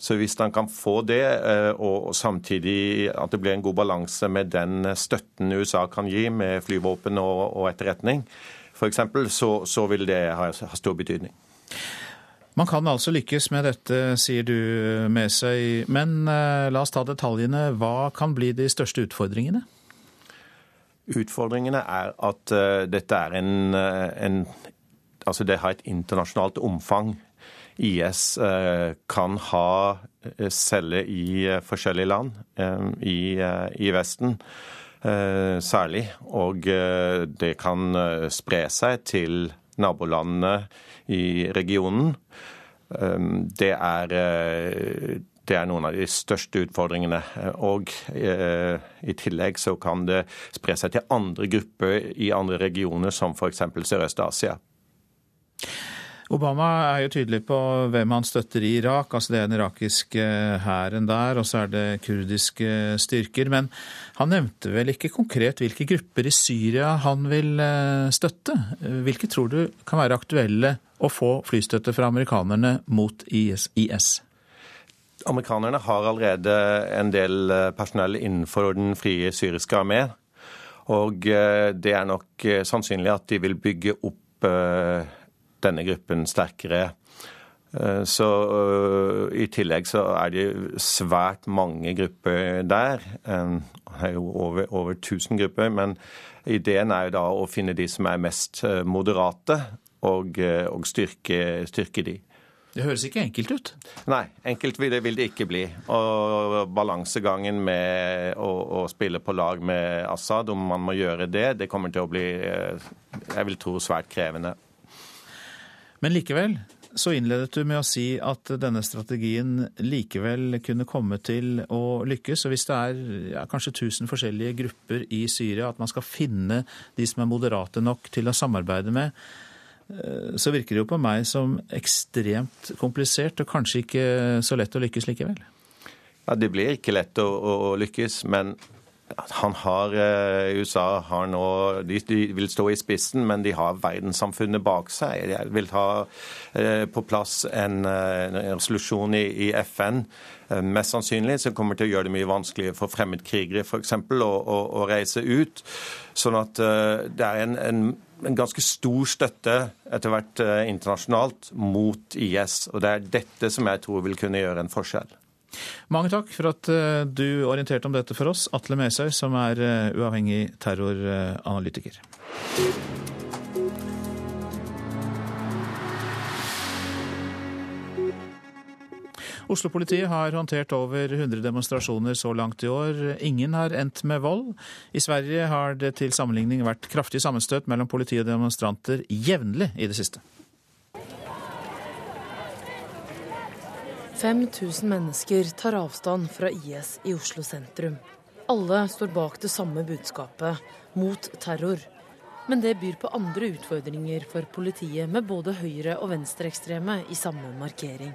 Så hvis han kan få det, eh, og samtidig at det blir en god balanse med den støtten USA kan gi med flyvåpen og, og etterretning, f.eks., så, så vil det ha, ha stor betydning. Man kan altså lykkes med dette, sier du med seg. Men eh, la oss ta detaljene. Hva kan bli de største utfordringene? Utfordringene er at uh, dette er en, uh, en, Altså det har et internasjonalt omfang. IS kan ha celler i forskjellige land i, i Vesten. Særlig. Og det kan spre seg til nabolandene i regionen. Ehm, det er, eh, det er noen av de største utfordringene. Og eh, i tillegg så kan det spre seg til andre grupper i andre regioner, som f.eks. Sørøst-Asia. Obama er jo tydelig på hvem han støtter i Irak. altså Det er den irakiske hæren der, og så er det kurdiske styrker. Men han nevnte vel ikke konkret hvilke grupper i Syria han vil eh, støtte? Hvilke tror du kan være aktuelle å få flystøtte fra amerikanerne mot IS? Amerikanerne har allerede en del eh, personell innenfor den frie syriske armé. Og eh, det er nok sannsynlig at de vil bygge opp denne gruppen sterkere. Eh, så uh, I tillegg så er det svært mange grupper der. Det er jo over, over 1000 grupper. Men ideen er jo da å finne de som er mest eh, moderate, og, og styrke, styrke, de. Det høres ikke enkelt ut? Nei, enkelt vil det, vil det ikke bli. Og balansegangen med å, å, spille på lag med Assad, om man må gjøre det, det kommer til å bli, jeg vil tro, svært krevende. Men likevel så innledet du med å si at denne strategien likevel kunne komme til å lykkes. Og hvis det er ja, kanskje 1000 forskjellige grupper i Syria, at man skal finne de som er moderate nok til å samarbeide med, eh, så virker det jo på meg som ekstremt komplisert og kanskje ikke så lett å lykkes likevel. Ja, Det blir ikke lett å, å lykkes, men han har, USA har nå de, vil stå i spissen, men de har verdenssamfunnet bak seg. De vil ha på plass en, en resolusjon i, i FN mest sannsynlig, som kommer til å gjøre det mye vanskeligere for fremmedkrigere f.eks. Å, å, å reise ut. Sånn at det er en, en en ganske stor støtte etter hvert eh, internasjonalt mot IS. Og det er dette som jeg tror vil kunne gjøre en forskjell. Mange takk for at eh, du orienterte om dette for oss, Atle Mesøy, som er eh, uavhengig terroranalytiker. Oslo-politiet har håndtert over 100 demonstrasjoner så langt i år. Ingen har endt med vold. I Sverige har det til sammenligning vært kraftig sammenstøt mellom politi og demonstranter jevnlig i det siste. 5000 mennesker tar avstand fra IS i Oslo sentrum. Alle står bak det samme budskapet mot terror. Men det byr på andre utfordringer for politiet, med både høyre- og venstreekstreme i samme markering.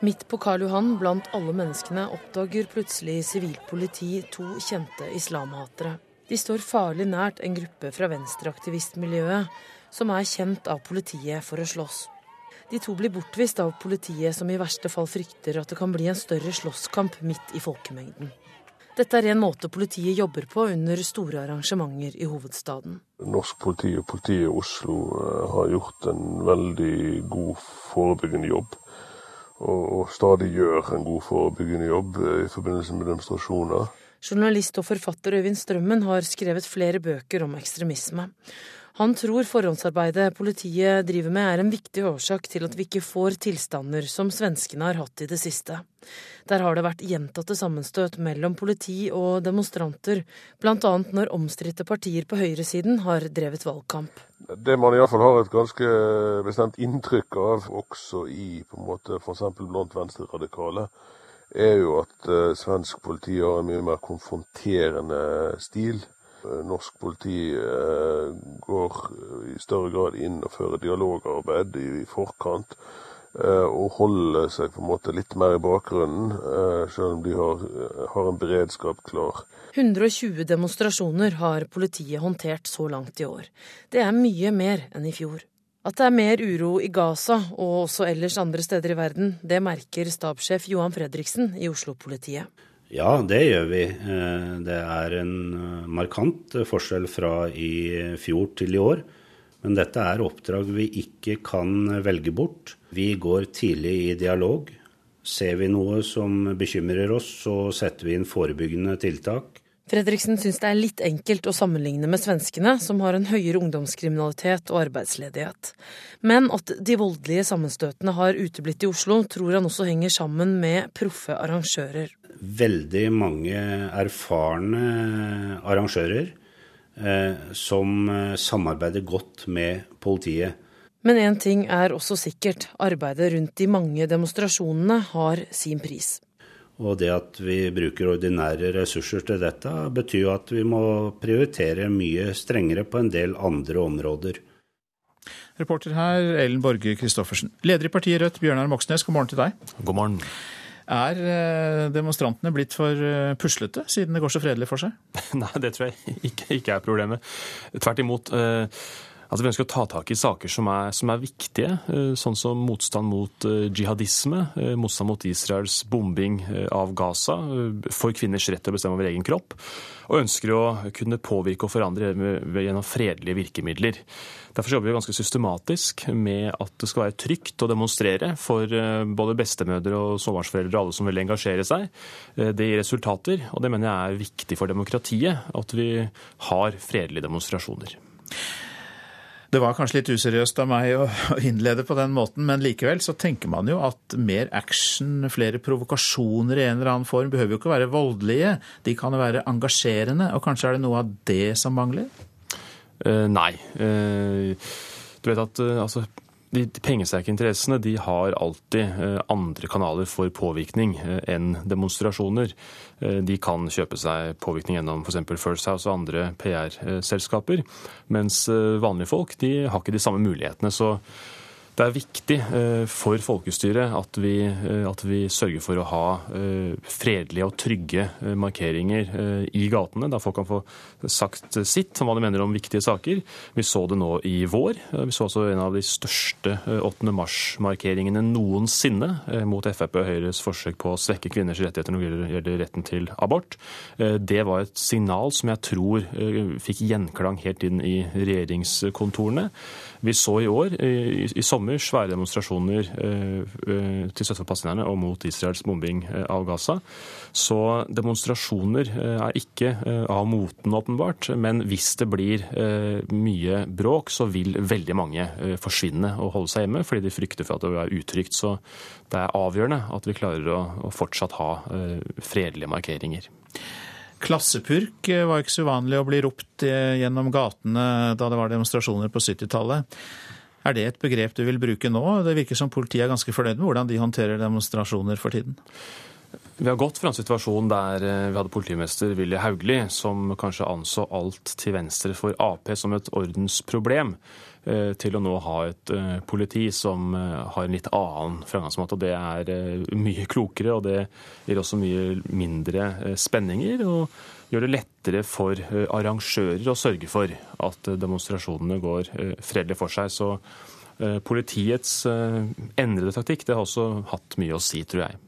Midt på Karl Johan, blant alle menneskene, oppdager plutselig sivilt politi to kjente islamhatere. De står farlig nært en gruppe fra venstreaktivistmiljøet, som er kjent av politiet for å slåss. De to blir bortvist av politiet, som i verste fall frykter at det kan bli en større slåsskamp midt i folkemengden. Dette er en måte politiet jobber på under store arrangementer i hovedstaden. Norsk politi og politiet i Oslo eh, har gjort en veldig god forebyggende jobb og, stadig gjør en god forebyggende jobb eh, i forbindelse med demonstrasjoner. Journalist og forfatter Øyvind Strømmen har skrevet flere bøker om ekstremisme. Han tror forhåndsarbeidet politiet driver med er en viktig årsak til at vi ikke får tilstander som svenskene har hatt i det siste. Der har det vært gjentatte sammenstøt mellom politi og demonstranter, bl.a. når omstridte partier på høyresiden har drevet valgkamp. Det man iallfall har et ganske bestemt inntrykk av, også i på en måte f.eks. blant venstreradikale, er jo at uh, svensk politi har en mye mer konfronterende stil. Eh, norsk politi eh, går i større grad inn og fører dialogarbeid i forkant. Eh, og holder seg på en måte litt mer i bakgrunnen, selv om de har, har en beredskap klar. 120 demonstrasjoner har politiet håndtert så langt i år. Det er mye mer enn i fjor. At det er mer uro i Gaza og også ellers andre steder i verden, det merker stabssjef Johan Fredriksen i Oslo-politiet. Ja, det gjør vi. Eh, det er en eh, markant forskjell fra i fjor til i år. Men dette er oppdrag vi ikke kan velge bort. Vi går tidlig i dialog. Ser vi noe som bekymrer oss, så setter vi inn forebyggende tiltak. Fredriksen syns det er litt enkelt å sammenligne med svenskene, som har en høyere ungdomskriminalitet og arbeidsledighet. Men at de voldelige sammenstøtene har uteblitt i Oslo, tror han også henger sammen med proffe arrangører. Veldig mange erfarne arrangører eh, som eh, samarbeider godt med politiet. Men én ting er også sikkert, arbeidet rundt de mange demonstrasjonene har sin pris. Og det at vi bruker ordinære ressurser til dette, betyr jo at vi må prioritere mye strengere på en del andre områder. Reporter her, Ellen Borge Christoffersen. Leder i partiet Rødt, Bjørnar Moxnes, god morgen til deg. God morgen. Er eh, demonstrantene blitt for eh, puslete, siden det går så fredelig for seg? [laughs] Nei, det tror jeg ikke, ikke er problemet. Tvert imot. Eh, Altså, Vi ønsker å ta tak i saker som er, som er, viktige, eh, sånn som motstand mot eh, jihadisme, eh, motstand mot Israels bombing av Gaza, for kvinners rett til å bestemme over egen kropp, og ønsker å kunne påvirke og forandre gjennom fredelige virkemidler. Derfor jobber vi ganske systematisk med at det skal være trygt å demonstrere for både bestemødre og småbarnsforeldre og alle som vil engasjere seg. Det gir resultater, og det mener jeg er viktig for demokratiet, at vi har fredelige demonstrasjoner. Det var kanskje litt useriøst av meg å innlede på den måten, men likevel så tenker man jo at mer action, flere provokasjoner i en eller annen form, behøver jo ikke være voldelige. De kan jo være engasjerende, og kanskje er det noe av det som mangler? Uh, nei. Uh, du vet at uh, altså de pengesterke interessene de har alltid eh, andre kanaler for påvirkning eh, enn demonstrasjoner. Eh, de kan kjøpe seg påvirkning gjennom f.eks. First House og andre PR-selskaper, mens vanlige folk de har ikke de samme mulighetene. Så det er viktig eh, for folkestyret at vi, eh, at vi, sørger for å ha eh, fredelige og trygge markeringer i gatene, der folk kan få sagt sitt om hva de mener om viktige saker. Vi så det nå i vår. Vi så også en av de største 8. mars-markeringene noensinne mot Frp og Høyres forsøk på å svekke kvinners rettigheter når det gjelder retten til abort. Det var et signal som jeg tror fikk gjenklang helt inn i regjeringskontorene. Vi så i år, i, i sommer, svære demonstrasjoner eh, eh, til støtte for palestinerne og mot Israels bombing eh, av Gaza. Så demonstrasjoner er ikke av moten, åpenbart. Men hvis det blir mye bråk, så vil veldig mange forsvinne og holde seg hjemme fordi de frykter for at det være utrygt. Så det er avgjørende at vi klarer å, å fortsatt ha fredelige markeringer. Klassepurk var ikke så uvanlig å bli ropt gjennom gatene da det var demonstrasjoner på 70-tallet. Er det et begrep du vil bruke nå? Det virker som politiet er ganske fornøyd med hvordan de håndterer demonstrasjoner for tiden. Vi har gått fra en situasjon der eh, vi hadde politimester Willy Hauglie, som kanskje anså alt til venstre for Ap som et ordensproblem, eh, til å nå ha et eh, politi som har en litt annen fremgangsmåte. Det er mye klokere, og det gir også mye mindre spenninger. og gjør det lettere for arrangører å sørge for at demonstrasjonene går fredelig for seg. Så politiets endrede taktikk det har også hatt mye å si, tror jeg.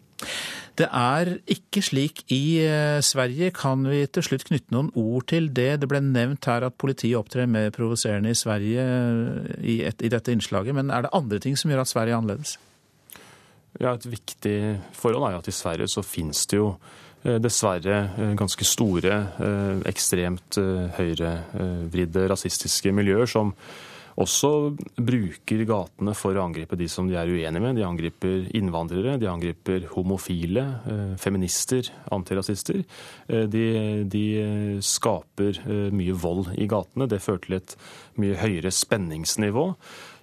Det er ikke slik i eh, Sverige. Kan vi til slutt knytte noen ord til det? Det ble nevnt her at politiet opptrer mer provoserende i Sverige eh, i, et, i, dette innslaget. Men er det andre ting som gjør at Sverige er annerledes? Ja, Et viktig forhold er jo at i Sverige så finnes det jo eh, dessverre ganske store, ekstremt høyrevridde rasistiske miljøer som også bruker gatene for å angripe de som de er uenige med. De angriper innvandrere, de angriper homofile, eh, feminister, antirasister. Eh, de, de skaper eh, mye vold i gatene. Det fører til et mye høyere spenningsnivå.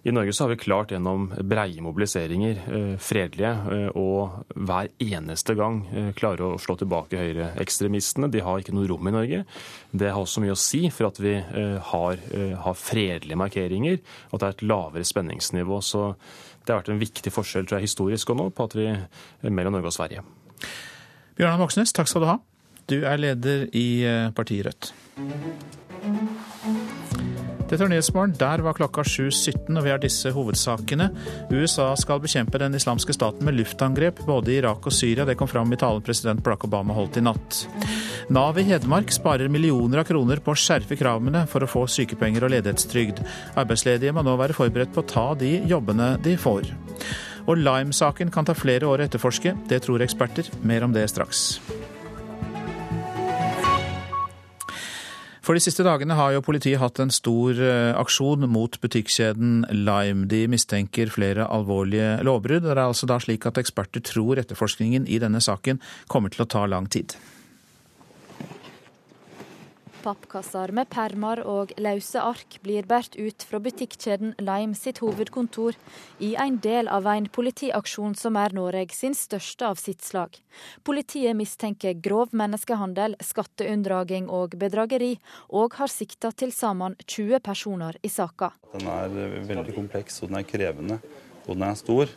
I Norge så har vi klart gjennom breie mobiliseringer, eh, fredelige, eh, og hver eneste gang eh, klare å slå tilbake høyreekstremistene. De har ikke noe rom i Norge. Det har også mye å si for at vi har, har fredelige markeringer, og at det er et lavere spenningsnivå. Så det har vært en viktig forskjell tror jeg, historisk og nå på at vi mellom Norge og Sverige. Bjørnar Moxnes, takk skal du ha. Du er leder i partiet Rødt. Dette er Nyhetsmorgen. Der var klokka 7.17, og vi har disse hovedsakene. USA skal bekjempe den islamske staten med luftangrep både i Irak og Syria. Det kom fram i talen president Barack Obama holdt i natt. Nav i Hedmark sparer millioner av kroner på å skjerpe kravene for å få sykepenger og ledighetstrygd. Arbeidsledige må nå være forberedt på å ta de jobbene de får. Og Lime-saken kan ta flere år å etterforske. Det tror eksperter. Mer om det straks. For de siste dagene har jo politiet hatt en stor eh, aksjon mot butikkjeden Lime. De mistenker flere alvorlige lovbrudd. Det er altså da slik at eksperter tror etterforskningen i denne saken kommer til å ta lang tid. Pappkasser med permer og løse ark blir båret ut fra butikkjeden Lime sitt hovedkontor i en del av en politiaksjon som er Norge sin største av sitt slag. Politiet mistenker grov menneskehandel, skatteunndraging og bedrageri, og har sikta til sammen 20 personer i saka. Den er veldig kompleks og den er krevende og den er stor.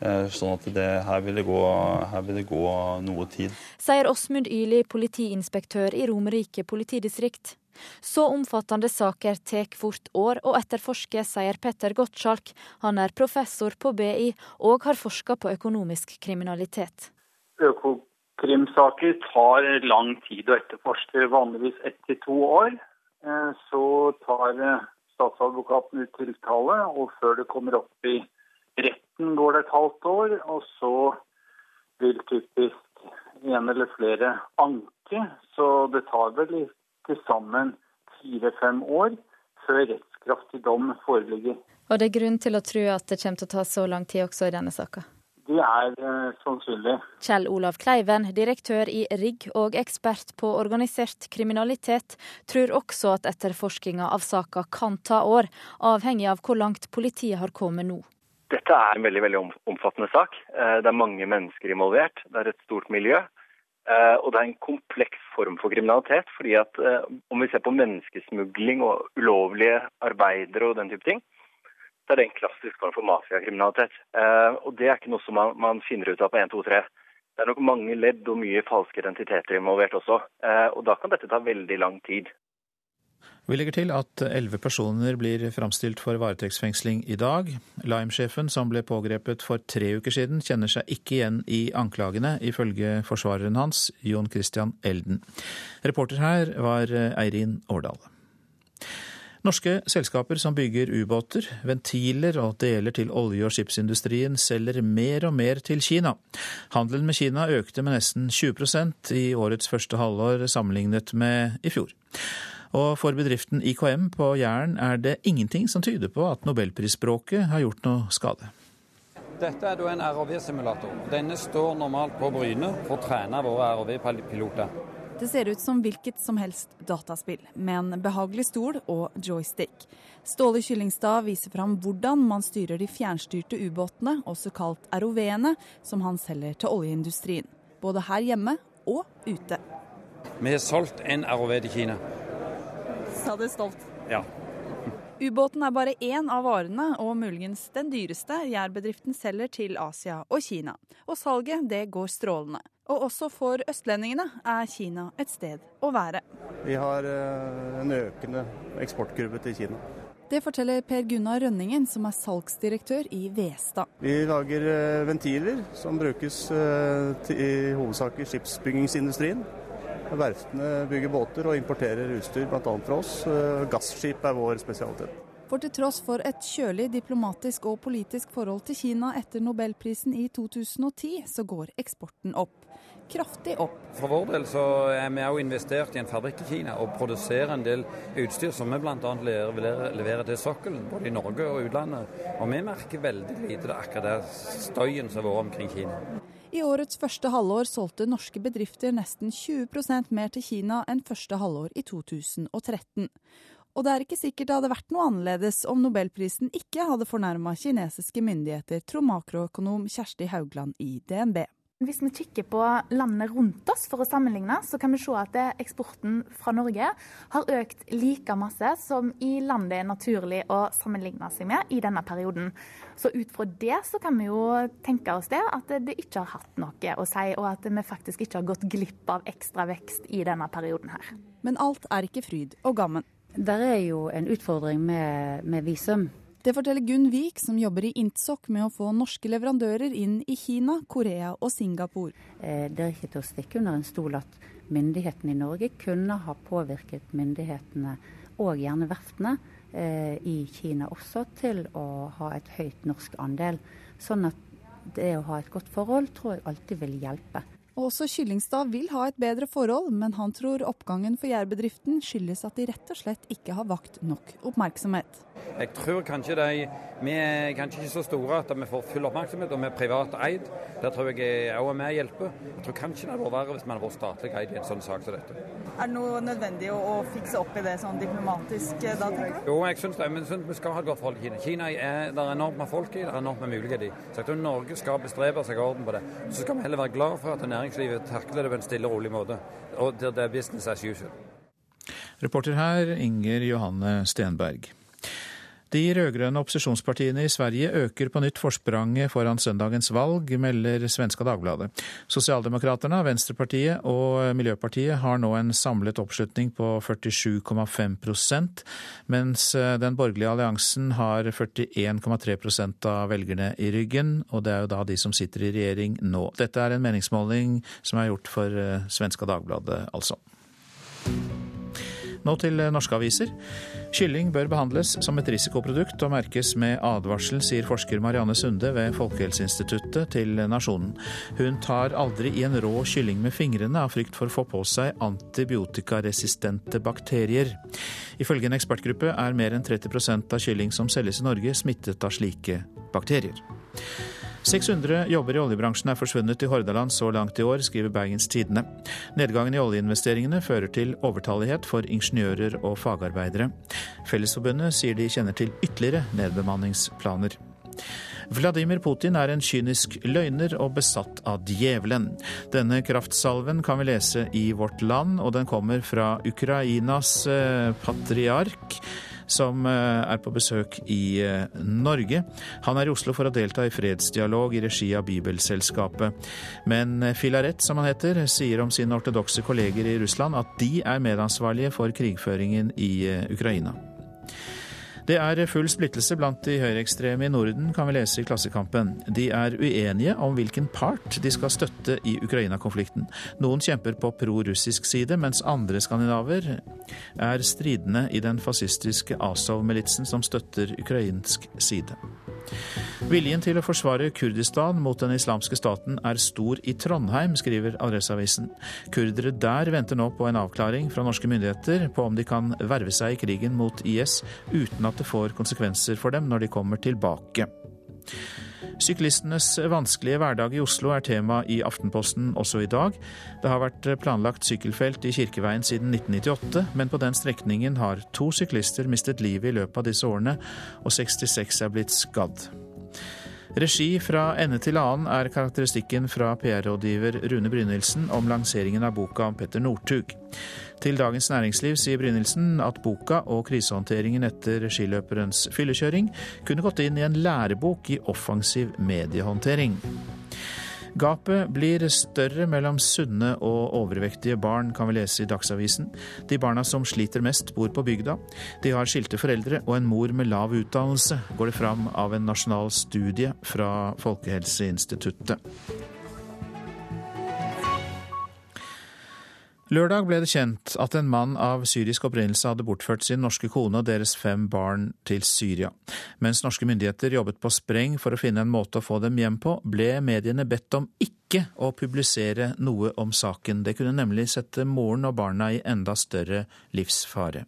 Eh, sånn at det, her, vil det gå, her vil det gå noe tid. Sier Åsmund Yli, politiinspektør i Romerike politidistrikt. Så omfattende saker tar fort år å etterforske, sier Petter Gottschalk. Han er professor på BI og har forska på økonomisk kriminalitet. Økokrimsaker tar lang tid å etterforske, vanligvis ett til to år. Eh, så tar eh, statsadvokaten ut tiltale, og før det kommer opp i retten går det et halvt år, og så vil typisk en eller flere anke. Så det tar vel til sammen fire-fem år før rettskraftig dom foreligger. Og det er grunn til å tro at det kommer til å ta så lang tid også i denne saka? Det er eh, sannsynlig. Kjell Olav Kleiven, direktør i RIGG og ekspert på organisert kriminalitet, tror også at etterforskinga av saka kan ta år, avhengig av hvor langt politiet har kommet nå. Dette er en veldig, veldig omfattende sak. Eh, det er mange mennesker involvert. Det er et stort miljø. Eh, og det er en kompleks form for kriminalitet. fordi at eh, Om vi ser på menneskesmugling og ulovlige arbeidere og den type ting, så er det en klassisk form for mafiakriminalitet. Og det er ikke noe som man, man finner ut av på 1, 2, 3. Det er nok mange ledd og mye falske identiteter involvert også. Og da kan dette ta veldig lang tid. Vi legger til at elleve personer blir framstilt for varetektsfengsling i dag. Lime-sjefen, som ble pågrepet for tre uker siden, kjenner seg ikke igjen i anklagene, ifølge forsvareren hans, Jon Christian Elden. Reporter her var Eirin Årdal. Norske selskaper som bygger ubåter, ventiler og deler til olje- og skipsindustrien, selger mer og mer til Kina. Handelen med Kina økte med nesten 20% i årets første halvår sammenlignet med i fjor. Og for bedriften IKM på Jæren er det ingenting som tyder på at nobelprisspråket har gjort noe skade. Dette er en ROV-simulator. Denne står normalt på Bryne for å trene våre ROV-piloter. Det ser ut som hvilket som helst dataspill, med en behagelig stol og joystick. Ståle Kyllingstad viser fram hvordan man styrer de fjernstyrte ubåtene, også kalt ROV-ene, som han selger til oljeindustrien. Både her hjemme og ute. Vi har solgt en ROV til Kina sa det stolt. Ja. Ubåten er bare én av varene, og muligens den dyreste jærbedriften selger til Asia og Kina. Og salget det går strålende. Og også for østlendingene er Kina et sted å være. Vi har eh, en økende eksportkurve til Kina. Det forteller Per Gunnar Rønningen, som er salgsdirektør i Vestad. Vi lager eh, ventiler som brukes eh, til, i hovedsak i skipsbyggingsindustrien. Verftene bygger båter og importerer utstyr bl.a. fra oss. Eh, gasskip er vår spesialitet. For til tross for et kjølig diplomatisk og politisk forhold til Kina etter nobelprisen i 2010, så går eksporten opp. Kraftig opp. For vår del så er vi også investert i en fabrikk i Kina og produserer en del utstyr som vi bl.a. leverer til sokkelen, både i Norge og utlandet. Og vi merker veldig lite det akkurat det støyen som har vært omkring Kina. I årets første halvår solgte norske bedrifter nesten 20% mer til Kina enn første halvår i 2013. Og det er ikke sikkert det hadde vært noe annerledes om nobelprisen ikke hadde fornærma kinesiske myndigheter, tror makroøkonom Kjersti Haugland i DNB. Hvis vi kikker på landene rundt oss for å sammenligne, så kan vi se at eksporten fra Norge har økt like masse som i land det er naturlig å sammenligne seg med i denne perioden. Så ut fra det så kan vi jo tenke oss det, at det ikke har hatt noe å si, og at vi faktisk ikke har gått glipp av ekstra vekst i denne perioden her. Men alt er ikke fryd og gammen. Der er jo en utfordring med, med visum. Det forteller Gunn Vik, som jobber i Intsoc med å få norske leverandører inn i Kina, Korea og Singapore. Eh, det er ikke til å stikke under en stol at myndighetene i Norge kunne ha påvirket myndighetene, og gjerne verftene, eh, i Kina også, til å ha et høyt norsk andel. Sånn at det å ha et godt forhold tror jeg alltid vil hjelpe. Og også Kyllingstad vil ha et bedre forhold, men han tror oppgangen for jærbedriften skyldes at de rett og slett ikke har vakt nok oppmerksomhet. Jeg tror kanskje de Vi er kanskje ikke så store at vi får full oppmerksomhet, og vi er privat eid. Der tror jeg òg er med å hjelpe. Jeg tror kanskje det hadde vært verre hvis vi hadde vært statlig eid i en sånn sak som dette. Er det noe nødvendig å, fikse opp i det sånn diplomatisk eh, da, tenker du? Jo, jeg syns det. Men synes vi skal ha et godt forhold til Kina. Kina er, det er enormt med folk i, det er enormt med muligheter i. Så jeg tror Norge skal bestrebe seg orden på det. Så skal vi heller være glad for at næringslivet takler det på en stille og rolig måte. Og det er business as usual. Reporter her Inger Johanne Stenberg. De rød-grønne opposisjonspartiene i Sverige øker på nytt forspranget foran søndagens valg, melder Svenska Dagbladet. Sosialdemokraterna, Venstrepartiet og Miljøpartiet har nå en samlet oppslutning på 47,5% mens den borgerlige alliansen har 41,3% av velgerne i ryggen. Og det er jo da de som sitter i regjering nå. Dette er en meningsmåling som er gjort for Svenska Dagbladet, altså. Nå til norske aviser. Kylling bør behandles som et risikoprodukt og merkes med advarsel, sier forsker Marianne Sunde ved Folkehelseinstituttet til Nasjonen. Hun tar aldri i en rå kylling med fingrene av frykt for å få på seg antibiotikaresistente bakterier. Ifølge en ekspertgruppe er mer enn 30% av kylling som selges i Norge smittet av slike bakterier. 600 jobber i oljebransjen er forsvunnet i Hordaland så langt i år, skriver Bergens Tidende. Nedgangen i oljeinvesteringene fører til overtallighet for ingeniører og fagarbeidere. Fellesforbundet sier de kjenner til ytterligere nedbemanningsplaner. Vladimir Putin er en kynisk løgner og besatt av djevelen. Denne kraftsalven kan vi lese i Vårt Land, og den kommer fra Ukrainas eh, patriark som er på besøk i Norge. Han er i Oslo for å delta i fredsdialog i regi av Bibelselskapet. Men Filaret, som han heter, sier om sine ortodokse kolleger i Russland at de er medansvarlige for krigføringen i Ukraina. Det er full splittelse blant de høyreekstreme i Norden, kan vi lese i Klassekampen. De er uenige om hvilken part de skal støtte i Ukraina-konflikten. Noen kjemper på pro-russisk side, mens andre skandinaver er stridende i den fascistiske Azov-militsen som støtter ukrainsk side. Viljen til å forsvare Kurdistan mot den islamske staten er stor i Trondheim, skriver Adresseavisen. Kurdere der venter nå på en avklaring fra norske myndigheter på om de kan verve seg i krigen mot IS uten at det får konsekvenser for dem når de kommer tilbake. Syklistenes vanskelige hverdag i Oslo er tema i Aftenposten også i dag. Det har vært planlagt sykkelfelt i Kirkeveien siden 1998, men på den strekningen har to syklister mistet livet i løpet av disse årene, og 66 er blitt skadd. Regi fra ende til annen er karakteristikken fra PR-rådgiver Rune Brynildsen om lanseringen av boka om Petter Northug. Til Dagens Næringsliv sier Brynildsen at boka og krisehåndteringen etter skiløperens fyllekjøring kunne gått inn i en lærebok i offensiv mediehåndtering. Gapet blir større mellom sunne og overvektige barn, kan vi lese i Dagsavisen. De barna som sliter mest, bor på bygda. De har skilte foreldre og en mor med lav utdannelse, går det fram av en nasjonal studie fra Folkehelseinstituttet. Lørdag ble det kjent at en mann av syrisk opprinnelse hadde bortført sin norske kone og deres fem barn til Syria. Mens norske myndigheter jobbet på spreng for å finne en måte å få dem hjem på, ble mediene bedt om ikke å publisere noe om saken. Det kunne nemlig sette moren og barna i enda større livsfare.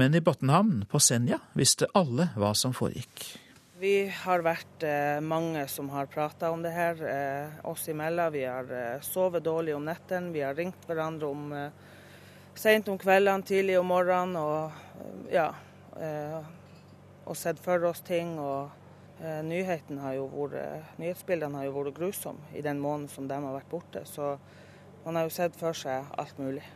Men i Botnhamn på Senja visste alle hva som foregikk. Vi har vært eh, mange som har prata om det her, eh, oss imellom. Vi har eh, sovet dårlig om nettene. Vi har ringt hverandre om sent om kveldene, tidlig om morgenen. Og, ja, og sett for oss ting. Og har vært, nyhetsbildene har jo vært grusomme i den måneden som de har vært borte. Så man har jo sett for seg alt mulig.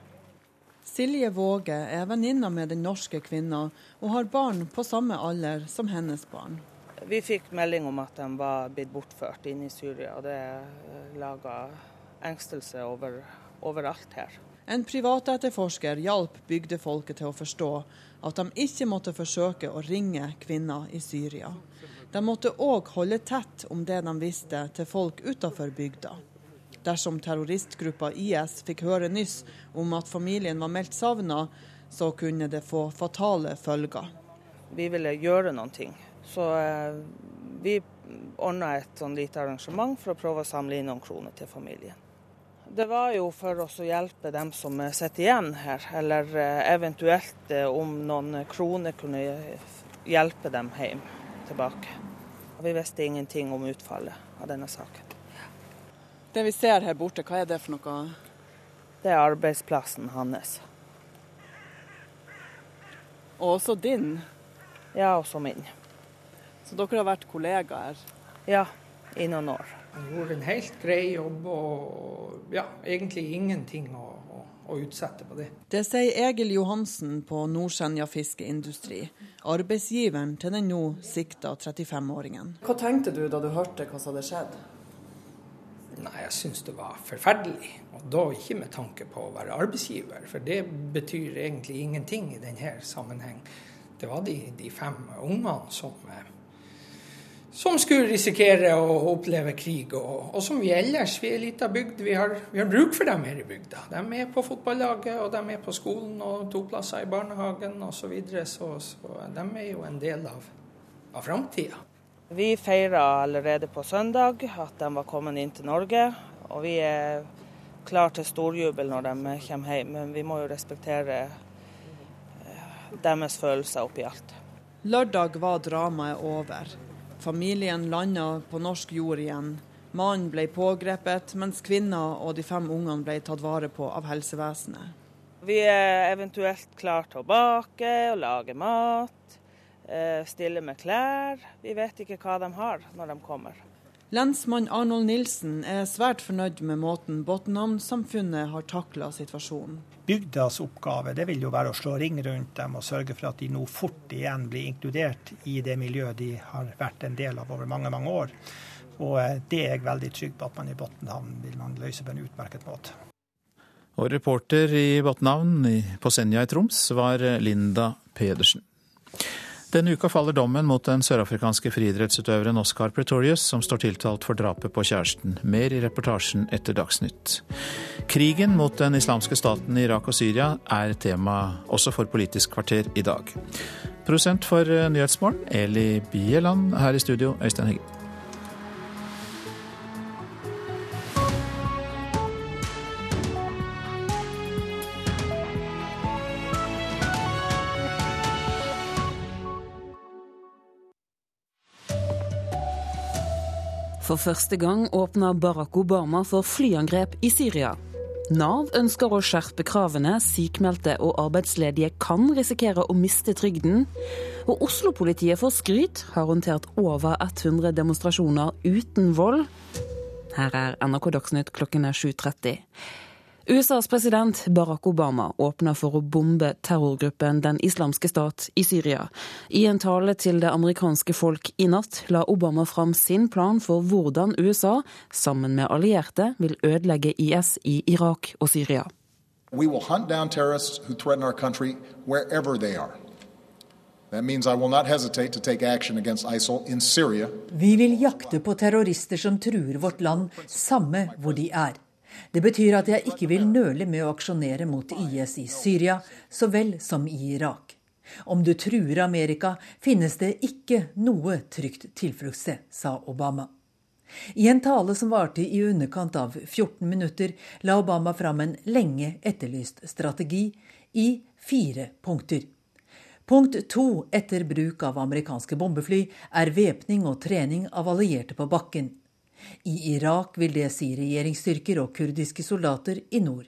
Silje Våge er venninna med den norske kvinna og har barn på samme alder som hennes barn. Vi fikk melding om at de var blitt bortført inn i Syria, og det eh, laga engstelse over, overalt her. En privat etterforsker hjalp bygdefolket til å forstå at de ikke måtte forsøke å ringe kvinner i Syria. De måtte òg holde tett om det de visste til folk utenfor bygda. Dersom terroristgruppa IS fikk høre nyss om at familien var meldt savna, så kunne det få fatale følger. Vi ville gjøre noe. Så eh, vi ordna et sånn lite arrangement for å prøve å samle inn noen kroner til familien. Det var jo for oss å hjelpe dem som sitter igjen her, eller eh, eventuelt eh, om noen kroner kunne hjelpe dem hjem tilbake. Vi visste ingenting om utfallet av denne saken. Det vi ser her borte, hva er det for noe? Det er arbeidsplassen hans. Og også din? Ja, også min. Så dere har vært kollegaer? Ja, i noen år. Han gjorde en helt grei jobb og ja, egentlig ingenting å, å, å utsette på det. Det sier Egil Johansen på Nordsenja fiskeindustri, arbeidsgiveren til den nå sikta 35-åringen. Hva tenkte du da du hørte hva som hadde skjedd? Nei, jeg syns det var forferdelig. Og da ikke med tanke på å være arbeidsgiver, for det betyr egentlig ingenting i denne sammenheng. Det var de, de fem ungene som eh, som skulle risikere å oppleve krig. Og, og som vi ellers, vi er ei lita bygd, vi har, vi har, bruk for dem her i bygda. De er på fotballaget, og de er på skolen og to plasser i barnehagen osv. Så, videre, så Så de er jo en del av, av framtida. Vi feira allerede på søndag at de var kommet inn til Norge. Og vi er klar til storjubel når de kommer hjem, men vi må jo respektere eh, deres følelser oppi alt. Lørdag var dramaet over. Familien landa på norsk jord igjen. Mannen ble pågrepet, mens kvinna og de fem ungene ble tatt vare på av helsevesenet. Vi er eventuelt klare til å bake og lage mat, eh, stille med klær. Vi vet ikke hva de har når de kommer. Lensmann Arnold Nilsen er svært fornøyd med måten Botnhamn-samfunnet har takla situasjonen. Bygdas oppgave det vil jo være å slå ring rundt dem og sørge for at de nå fort igjen blir inkludert i det miljøet de har vært en del av over mange mange år. Og eh, det er jeg veldig trygg på at man i Botnhamn vil man løse på en utmerket måte. Og reporter i Botnhavn på Senja i Troms var Linda Pedersen. Denne uka faller dommen mot den sørafrikanske friidrettsutøveren Oscar Pretorius, som står tiltalt for drapet på kjæresten. Mer i reportasjen etter Dagsnytt. Krigen mot den islamske staten i Irak og Syria er tema også for Politisk kvarter i dag. Prosent for Nyhetsmorgen, Eli Bieland. Her i studio, Øystein Heggen. For første gang åpner Barack Obama for flyangrep i Syria. Nav ønsker å skjerpe kravene. Sykmeldte og arbeidsledige kan risikere å miste trygden. Og Oslo-politiet får skryt, har håndtert over 100 demonstrasjoner uten vold. Her er NRK Dagsnytt klokken er 7.30. USAs president Barack Obama åpner for å bombe terrorgruppen Den islamske stat i Syria. I en tale til det amerikanske folk i natt la Obama fram sin plan for hvordan USA, sammen med allierte, vil ødelegge IS i Irak og Syria. We will hunt down terrorists who threaten our country wherever they are. That means I will not hesitate to take action against ISIL Syria. Vi vil jakte på terrorister som truer vårt land, samme hvor de er. Det betyr at jeg ikke vil nøle med å aksjonere mot IS i Syria så vel som i Irak. Om du truer Amerika, finnes det ikke noe trygt tilfluktssted, sa Obama. I en tale som varte i underkant av 14 minutter, la Obama fram en lenge etterlyst strategi i fire punkter. Punkt to etter bruk av amerikanske bombefly er væpning og trening av allierte på bakken. I Irak vil det si regjeringsstyrker og kurdiske soldater i nord.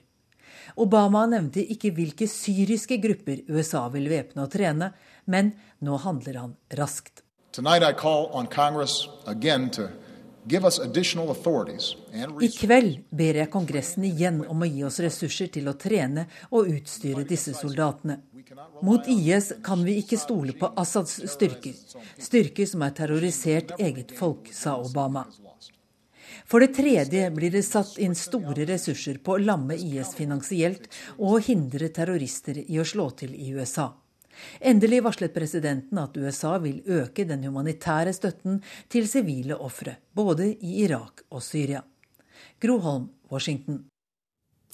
Obama nevnte ikke hvilke syriske grupper USA vil væpne og trene, men nå handler han raskt. I kveld ber jeg Kongressen igjen om å gi oss ressurser til å trene og utstyre disse soldatene. Mot IS kan vi ikke stole på Assads styrker, styrker som har terrorisert eget folk, sa Obama. For det tredje blir det satt inn store ressurser på å lamme IS finansielt og hindre terrorister i å slå til i USA. Endelig varslet presidenten at USA vil øke den humanitære støtten til sivile ofre, både i Irak og Syria. Groholm, Washington.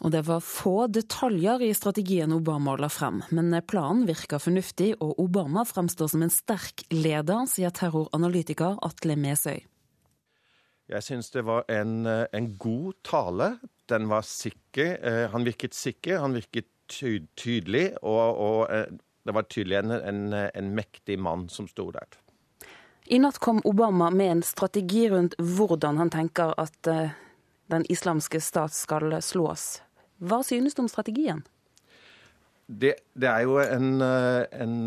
Og det var få detaljer i strategien Obama la frem, men planen virker fornuftig, og Obama fremstår som en sterk leder, sier terroranalytiker Atle Mesøy. Jeg syns det var en, eh, en, god tale. Den var sikker. Eh, han virket sikker, han virket tydelig, og, og eh, det var tydelig en, en, en mektig mann som sto der. I natt kom Obama med en strategi rundt hvordan han tenker at den islamske stat skal slås. Hva synes du om strategien? Det, det er jo en, en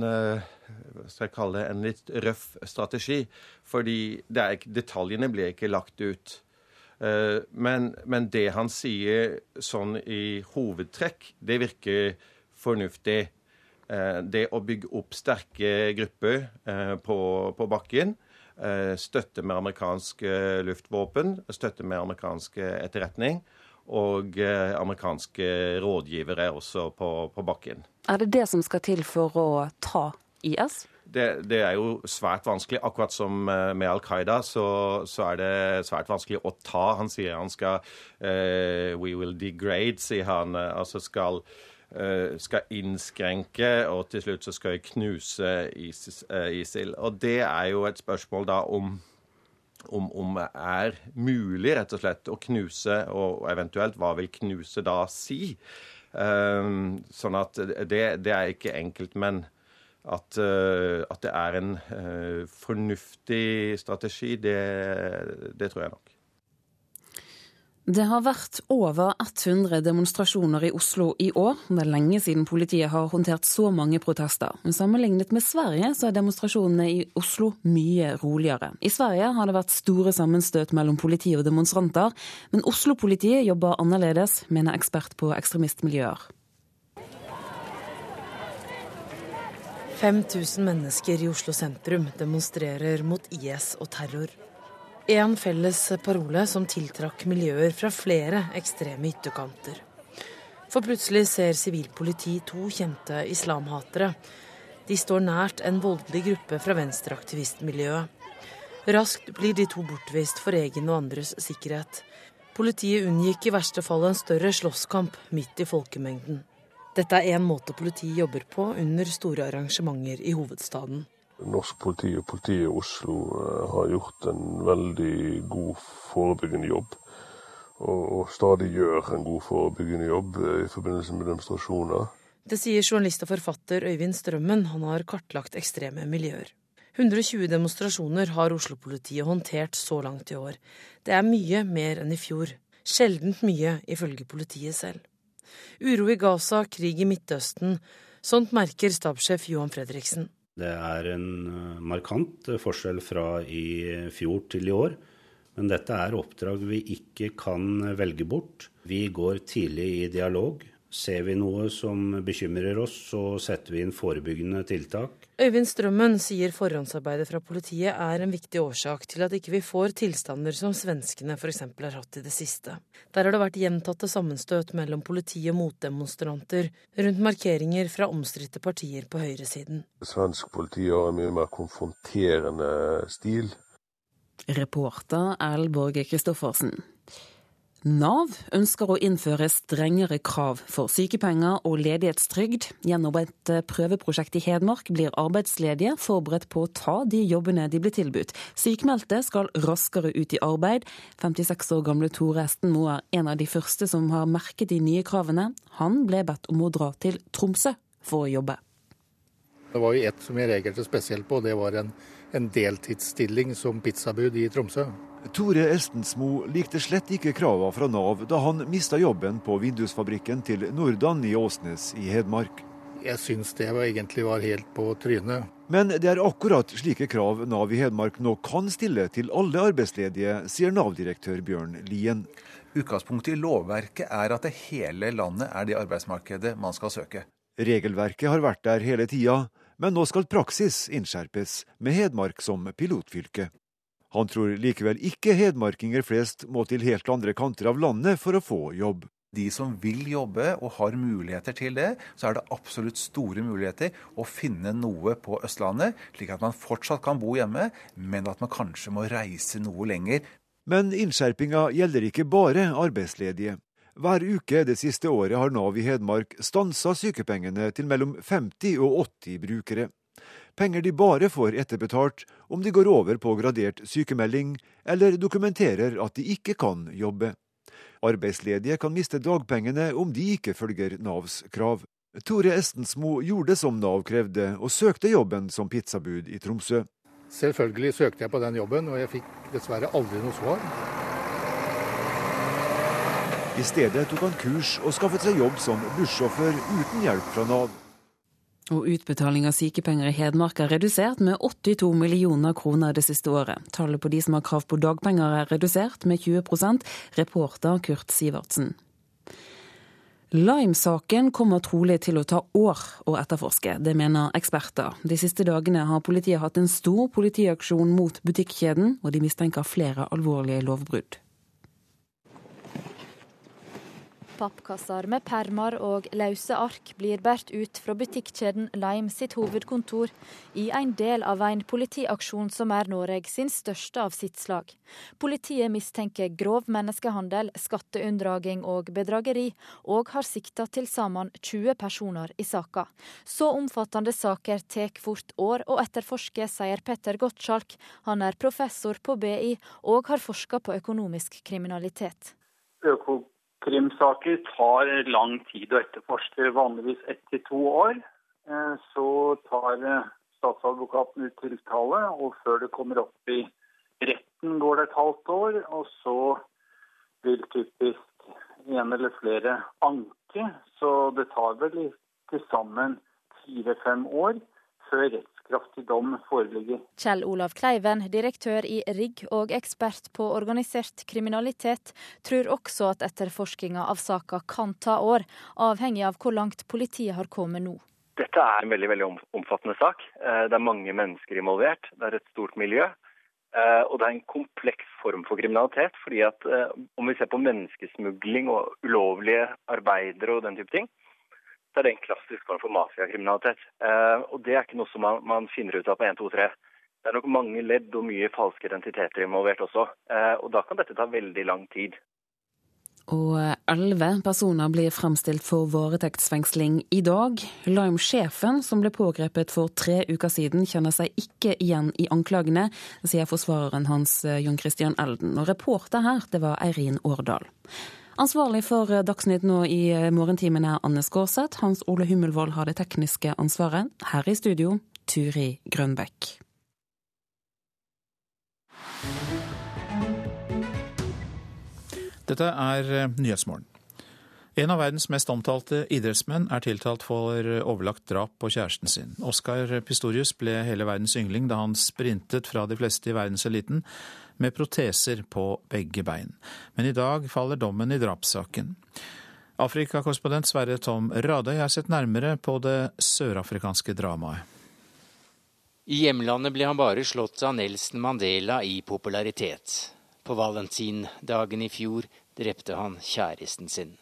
skal jeg kalle det, en litt røff strategi. Fordi ikke, detaljene blir ikke lagt ut. Eh, men, men, det han sier sånn i hovedtrekk, det virker fornuftig. Eh, det å bygge opp sterke grupper eh, på, på bakken, støtte med amerikansk luftvåpen, støtte med amerikansk etterretning og amerikanske rådgivere også på, på bakken. Er det det som skal til for å ta IS? Det, det, er jo svært vanskelig. Akkurat som eh, med Al Qaida, så, så, er det svært vanskelig å ta. Han sier han skal uh, We will degrade, sier han. Eh, altså skal, skal innskrenke, og til slutt så skal jeg knuse ISIL. Og det er jo et spørsmål da om om, om er mulig rett og slett å knuse, og eventuelt hva vil knuse da si? Sånn at det, det er ikke enkelt. Men at, eh, at, det er en uh, fornuftig strategi, det, det, tror jeg nok. Det har vært over 100 demonstrasjoner i Oslo i år. Det er lenge siden politiet har håndtert så mange protester. Men sammenlignet med Sverige så er demonstrasjonene i Oslo mye roligere. I Sverige har det vært store sammenstøt mellom politi og demonstranter, men Oslo-politiet jobber annerledes, mener ekspert på ekstremistmiljøer. 5000 mennesker i Oslo sentrum demonstrerer mot IS og terror. En felles parole som tiltrakk miljøer fra flere ekstreme ytterkanter. For plutselig ser sivilpoliti to kjente islamhatere. De står nært en voldelig gruppe fra venstreaktivistmiljøet. Raskt blir de to bortvist for egen og andres sikkerhet. Politiet unngikk i verste fall en større slåsskamp midt i folkemengden. Dette er én måte politiet jobber på under store arrangementer i hovedstaden. Norsk politi og politiet i Oslo eh, har gjort en veldig god forebyggende jobb. Og stadig gjør en god forebyggende jobb eh, i forbindelse med demonstrasjoner. Det sier journalist og forfatter Øyvind Strømmen. Han har kartlagt ekstreme miljøer. 120 demonstrasjoner har Oslo-politiet håndtert så langt i år. Det er mye mer enn i fjor. Sjeldent mye, ifølge politiet selv. Uro i Gaza, krig i Midtøsten. Sånt merker stabssjef Johan Fredriksen. Det er en eh, markant eh, forskjell fra i fjor til i år. Men dette er oppdrag vi ikke kan velge bort. Vi går tidlig i dialog. Ser vi noe som bekymrer oss, så setter vi inn forebyggende tiltak. Øyvind Strømmen sier forhåndsarbeidet fra politiet er en viktig årsak til at ikke vi får tilstander som svenskene f.eks. har hatt i det siste. Der har det vært gjentatte sammenstøt mellom politi og motdemonstranter rundt markeringer fra omstridte partier på høyresiden. Svensk politi har en mye mer konfronterende stil. Reporter Erlend Borge Christoffersen. Nav ønsker å innføre strengere krav for sykepenger og ledighetstrygd. Gjennom et eh, prøveprosjekt i Hedmark blir arbeidsledige forberedt på å ta de jobbene de blir tilbudt. Sykmeldte skal raskere ut i arbeid. 56 år gamle Tore Estenmo er en av de første som har merket de nye kravene. Han ble bedt om å dra til Tromsø for å jobbe. Det var jo ett som jeg reagerte spesielt på, det var en, en deltidsstilling som pizzabud i Tromsø. Tore Estensmo likte slett ikke kravene fra Nav da han mista jobben på vindusfabrikken til Nordan i Åsnes i Hedmark. Jeg syns det var egentlig var helt på trynet. Men det er akkurat slike krav Nav i Hedmark nå kan stille til alle arbeidsledige, sier Nav-direktør Bjørn Lien. Utgangspunktet i lovverket er at det hele landet er det arbeidsmarkedet man skal søke. Regelverket har vært der hele tida, men nå skal praksis innskjerpes, med Hedmark som pilotfylke. Han tror likevel ikke hedmarkinger flest må til helt andre kanter av landet for å få jobb. De som vil jobbe og har muligheter til det, så er det absolutt store muligheter å finne noe på Østlandet, slik at man fortsatt kan bo hjemme, men at man kanskje må reise noe lenger. Men innskjerpinga gjelder ikke bare arbeidsledige. Hver uke det siste året har Nav i Hedmark stansa sykepengene til mellom 50 og 80 brukere penger de bare får etterbetalt om de går over på gradert sykemelding eller dokumenterer at de ikke kan jobbe. Arbeidsledige kan miste dagpengene om de ikke følger Navs krav. Tore Estensmo gjorde som Nav krevde, og søkte jobben som pizzabud i Tromsø. Selvfølgelig søkte jeg på den jobben, og jeg fikk dessverre aldri noe svar. I stedet tok han kurs og skaffet seg jobb som bussjåfør uten hjelp fra Nav. Og utbetaling av sykepenger i Hedmark er redusert med 82 millioner kroner det siste året. Tallet på de som har krav på dagpenger er redusert med 20% reporter Kurt Sivertsen. Lime-saken kommer trolig til å ta år å etterforske, det mener eksperter. De siste dagene har politiet hatt en stor politiaksjon mot butikkjeden, og de mistenker flere alvorlige lovbrudd. Pappkasser med permer og løse ark blir båret ut fra butikkjeden Lime sitt hovedkontor i en del av en politiaksjon som er Norge sin største av sitt slag. Politiet mistenker grov menneskehandel, skatteunndraging og bedrageri, og har sikta til sammen 20 personer i saka. Så omfattende saker tar fort år å etterforske, sier Petter Gottschalk. Han er professor på BI og har forska på økonomisk kriminalitet. Øko Krimsaker tar lang tid å etterforske, vanligvis ett til to år. Eh, så tar eh, statsadvokaten ut tiltale, og før det kommer opp i retten går det et halvt år. Og så vil typisk en eller flere anke, så det tar vel til sammen fire-fem år før rettskraftig dom foreligger. Kjell Olav Kleiven, direktør i RIGG og ekspert på organisert kriminalitet, tror også at etterforskinga av saka kan ta år, avhengig av hvor langt politiet har kommet nå. Dette er en veldig veldig omfattende sak. Eh, det er mange mennesker involvert. Det er et stort miljø. Eh, og det er en kompleks form for kriminalitet. fordi at eh, Om vi ser på menneskesmugling og ulovlige arbeidere og den type ting, så er det en klassisk form for mafiakriminalitet. Eh, og det er ikke noe som man, man finner ut av på 1, 2, 3. Det er nok mange ledd og mye falske identiteter involvert også. Eh, og da kan dette ta veldig lang tid. Og elleve personer blir fremstilt for varetektsfengsling i dag. Lime-sjefen, som ble pågrepet for tre uker siden, kjenner seg ikke igjen i anklagene, sier forsvareren hans Jon Christian Elden. Og reporter her, det var Eirin Årdal. Ansvarlig for eh, Dagsnytt nå i eh, morgentimen er Anne Skårseth. Hans Ole Hummelvold har det tekniske ansvaret. Her i studio, Turi Grønbekk. Dette er eh, Nyhetsmorgen. En av verdens mest omtalte idrettsmenn er tiltalt for overlagt drap på kjæresten sin. Oscar Pistorius ble hele verdens yngling da han sprintet fra de fleste i verdenseliten med proteser på begge bein. Men i dag faller dommen i drapssaken. Afrikakorrespondent Sverre Tom Radøy har sett nærmere på det sørafrikanske dramaet. I hjemlandet ble han bare slått av Nelson Mandela i popularitet. På valentindagen i fjor drepte han kjæresten sin.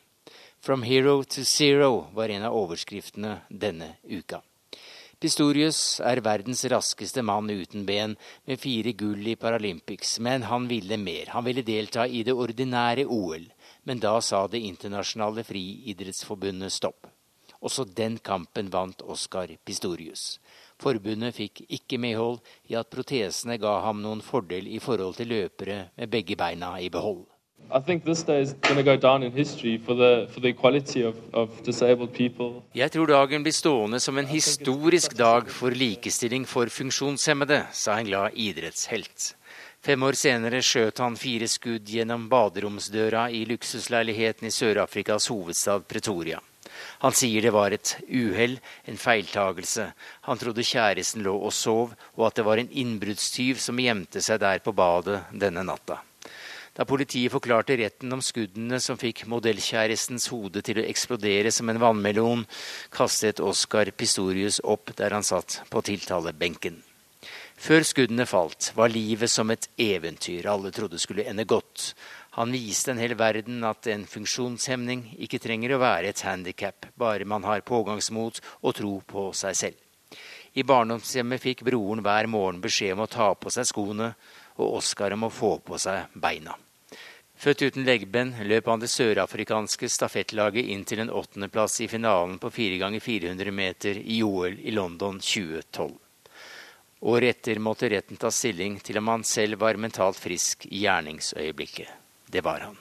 'From hero to zero' var en av overskriftene denne uka. Pistorius er verdens raskeste mann uten ben, med fire gull i Paralympics, men han ville mer. Han ville delta i det ordinære OL, men da sa Det internasjonale friidrettsforbundet stopp. Også den kampen vant Oscar Pistorius. Forbundet fikk ikke medhold i at protesene ga ham noen fordel i forhold til løpere med begge beina i behold. I think this day is going to go down in history for the, for the equality of, of disabled people. Jeg tror dagen blir stående som en historisk dag for likestilling for funksjonshemmede, sa en glad idrettshelt. Fem år senere skjøt han fire skudd gjennom baderomsdøra i luksusleiligheten i Sør-Afrikas hovedstad Pretoria. Han sier det var et uhell, en feiltagelse. Han trodde kjæresten lå og sov, og at det var en innbruddstyv som gjemte seg der på badet denne natta. Da politiet forklarte retten om skuddene som fikk modellkjærestens hode til å eksplodere som en vannmelon, kastet Oskar Pistorius opp der han satt på tiltalebenken. Før skuddene falt, var livet som et eventyr alle trodde skulle ende godt. Han viste en hel verden at en funksjonshemning ikke trenger å være et handikap, bare man har pågangsmot og tro på seg selv. I barndomshjemmet fikk broren hver morgen beskjed om å ta på seg skoene, og Oskar om å få på seg beina. Født uten leggben løp han det sørafrikanske stafettlaget inn til en åttendeplass i finalen på 4 ganger 400 meter i OL i London 2012. Året etter måtte retten ta stilling til om han selv var mentalt frisk i gjerningsøyeblikket. Det var han.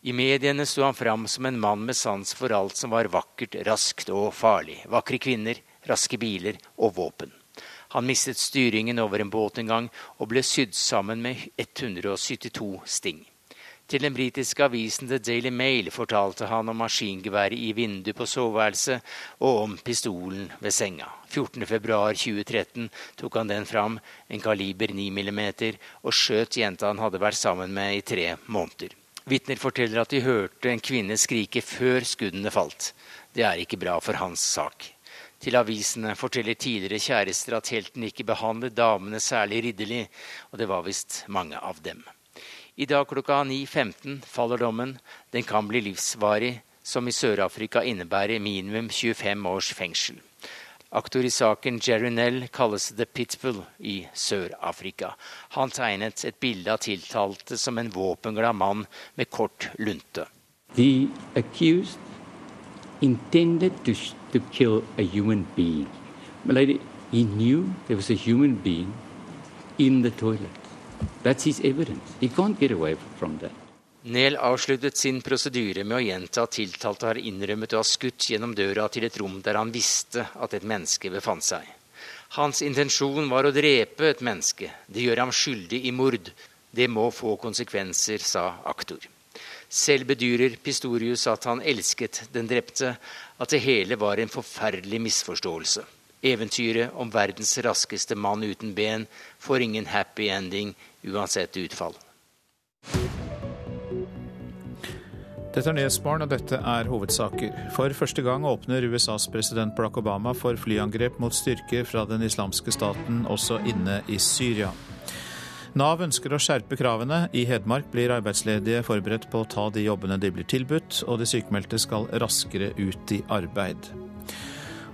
I mediene sto han fram som en mann med sans for alt som var vakkert, raskt og farlig. Vakre kvinner, raske biler og våpen. Han mistet styringen over en båt en gang og ble sydd sammen med 172 sting. Til den britiske avisen The Daily Mail fortalte han om maskingeværet i vinduet på soveværelset og om pistolen ved senga. 14.2.2013 tok han den fram, en kaliber 9 mm, og skjøt jenta han hadde vært sammen med i tre måneder. Vitner forteller at de hørte en kvinne skrike før skuddene falt. Det er ikke bra for hans sak. Til avisene forteller tidligere kjærester at helten ikke behandlet damene særlig ridderlig, og det var visst mange av dem. I dag klokka 9.15 faller dommen. Den kan bli livsvarig, som i Sør-Afrika innebærer minimum 25 års fengsel. Aktor i saken Jerry Nell kalles The Pitbull i Sør-Afrika. Han tegnet et bilde av tiltalte som en våpenglad mann med kort lunte. The accused intended to, to kill a human being. He knew there was a human being in the toilet. Nehl avsluttet sin prosedyre med å gjenta at tiltalte har innrømmet å ha skutt gjennom døra til et rom der han visste at et menneske befant seg. Hans intensjon var å drepe et menneske. Det gjør ham skyldig i mord. Det må få konsekvenser, sa aktor. Selv bedyrer Pistorius at han elsket den drepte, at det hele var en forferdelig misforståelse. Eventyret om verdens raskeste mann uten ben får ingen happy ending uansett utfall. Dette er Nyhetsmorgen, og dette er hovedsaker. For første gang åpner USAs president Barack Obama for flyangrep mot styrker fra den islamske staten også inne i Syria. Nav ønsker å skjerpe kravene. I Hedmark blir arbeidsledige forberedt på å ta de jobbene de blir tilbudt, og de sykmeldte skal raskere ut i arbeid.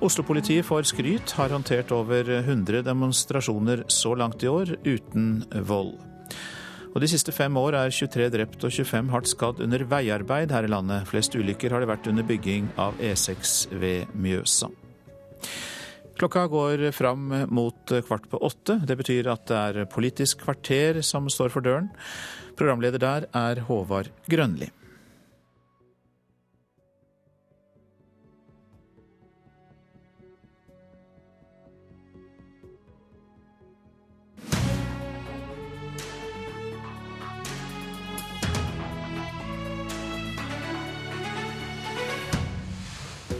Oslo-politiet får skryt, har håndtert over 100 demonstrasjoner så langt i år uten vold. Og De siste fem år er 23 drept og 25 hardt skadd under veiarbeid her i landet. Flest ulykker har det vært under bygging av E6 ved Mjøsa. Klokka går fram mot kvart på åtte. Det betyr at det er Politisk kvarter som står for døren. Programleder der er Håvard Grønli.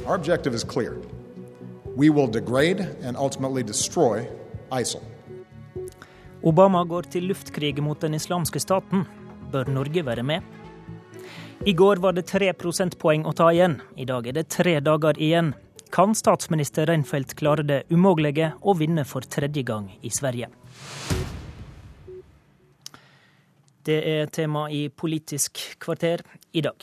Our objective is clear. We will degrade and ultimately destroy ISIL. Obama går til luftkrig mot den islamske staten. Bør Norge være med? I går var det tre prosentpoeng å ta igjen. I dag er det tre dager igjen. Kan statsminister Reinfeldt klare det umulige å vinne for tredje gang i Sverige? Det er tema i Politisk kvarter i dag.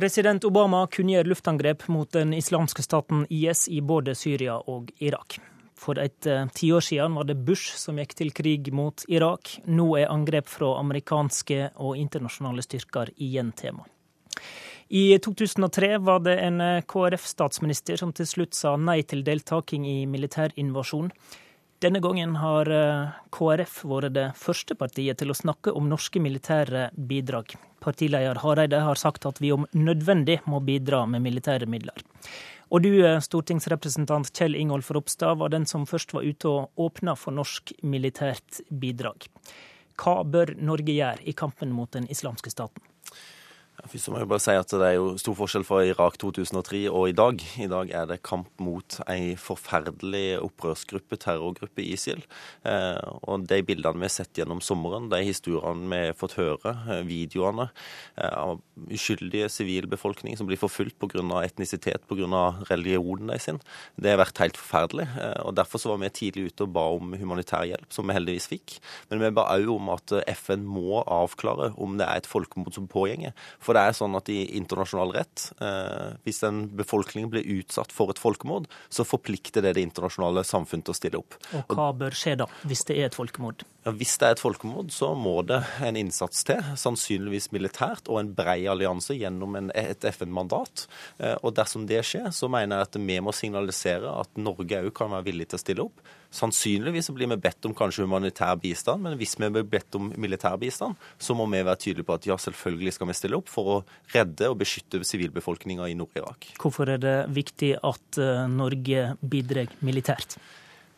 President Obama kunngjør luftangrep mot den islamske staten IS i både Syria og Irak. For et uh, tiår siden var det Bush som gikk til krig mot Irak. Nå er angrep fra amerikanske og internasjonale styrker igjen tema. I 2003 var det en eh, KrF-statsminister som til slutt sa nei til deltaking i militærinvasjon. Denne gangen har eh, KrF vært det første partiet til å snakke om norske militære bidrag. Partileder Hareide har sagt at vi om nødvendig må bidra med militære midler. Og du, eh, stortingsrepresentant Kjell Ingolf Ropstad, var den som først var ute og åpna for norsk militært bidrag. Hva bør Norge gjøre i kampen mot den islamske staten? Først må jeg bare si at Det er jo stor forskjell fra Irak 2003 og i dag. I dag er det kamp mot ei forferdelig opprørsgruppe, terrorgruppe ISIL. Eh, og De bildene vi har sett gjennom sommeren, de historiene vi har fått høre, eh, videoene eh, av uskyldige sivilbefolkning som blir forfulgt pga. etnisitet, pga. religionen sin, det har vært helt forferdelig. Og Derfor så var vi tidlig ute og ba om humanitær hjelp, som vi heldigvis fikk. Men vi ba òg om at FN må avklare om det er et folkemord som pågjenger. For det er sånn at i internasjonal rett, eh, hvis en befolkning blir utsatt for et folkemord, så forplikter det det internasjonale samfunn til å stille opp. Og hva bør skje da, hvis det er et folkemord? Ja, hvis det er et folkemord, så må det en innsats til, sannsynligvis militært, og en brei allianse gjennom en, et FN-mandat. Eh, og dersom det skjer, så mener jeg at vi må signalisere at Norge òg kan være villig til å stille opp. Sannsynligvis blir vi bedt om kanskje humanitær bistand, men hvis vi blir bedt om militær bistand, så må vi være tydelige på at ja, selvfølgelig skal vi stille opp for å redde og beskytte sivilbefolkninga i Nord-Irak. Hvorfor er det viktig at eh, Norge bidrar militært?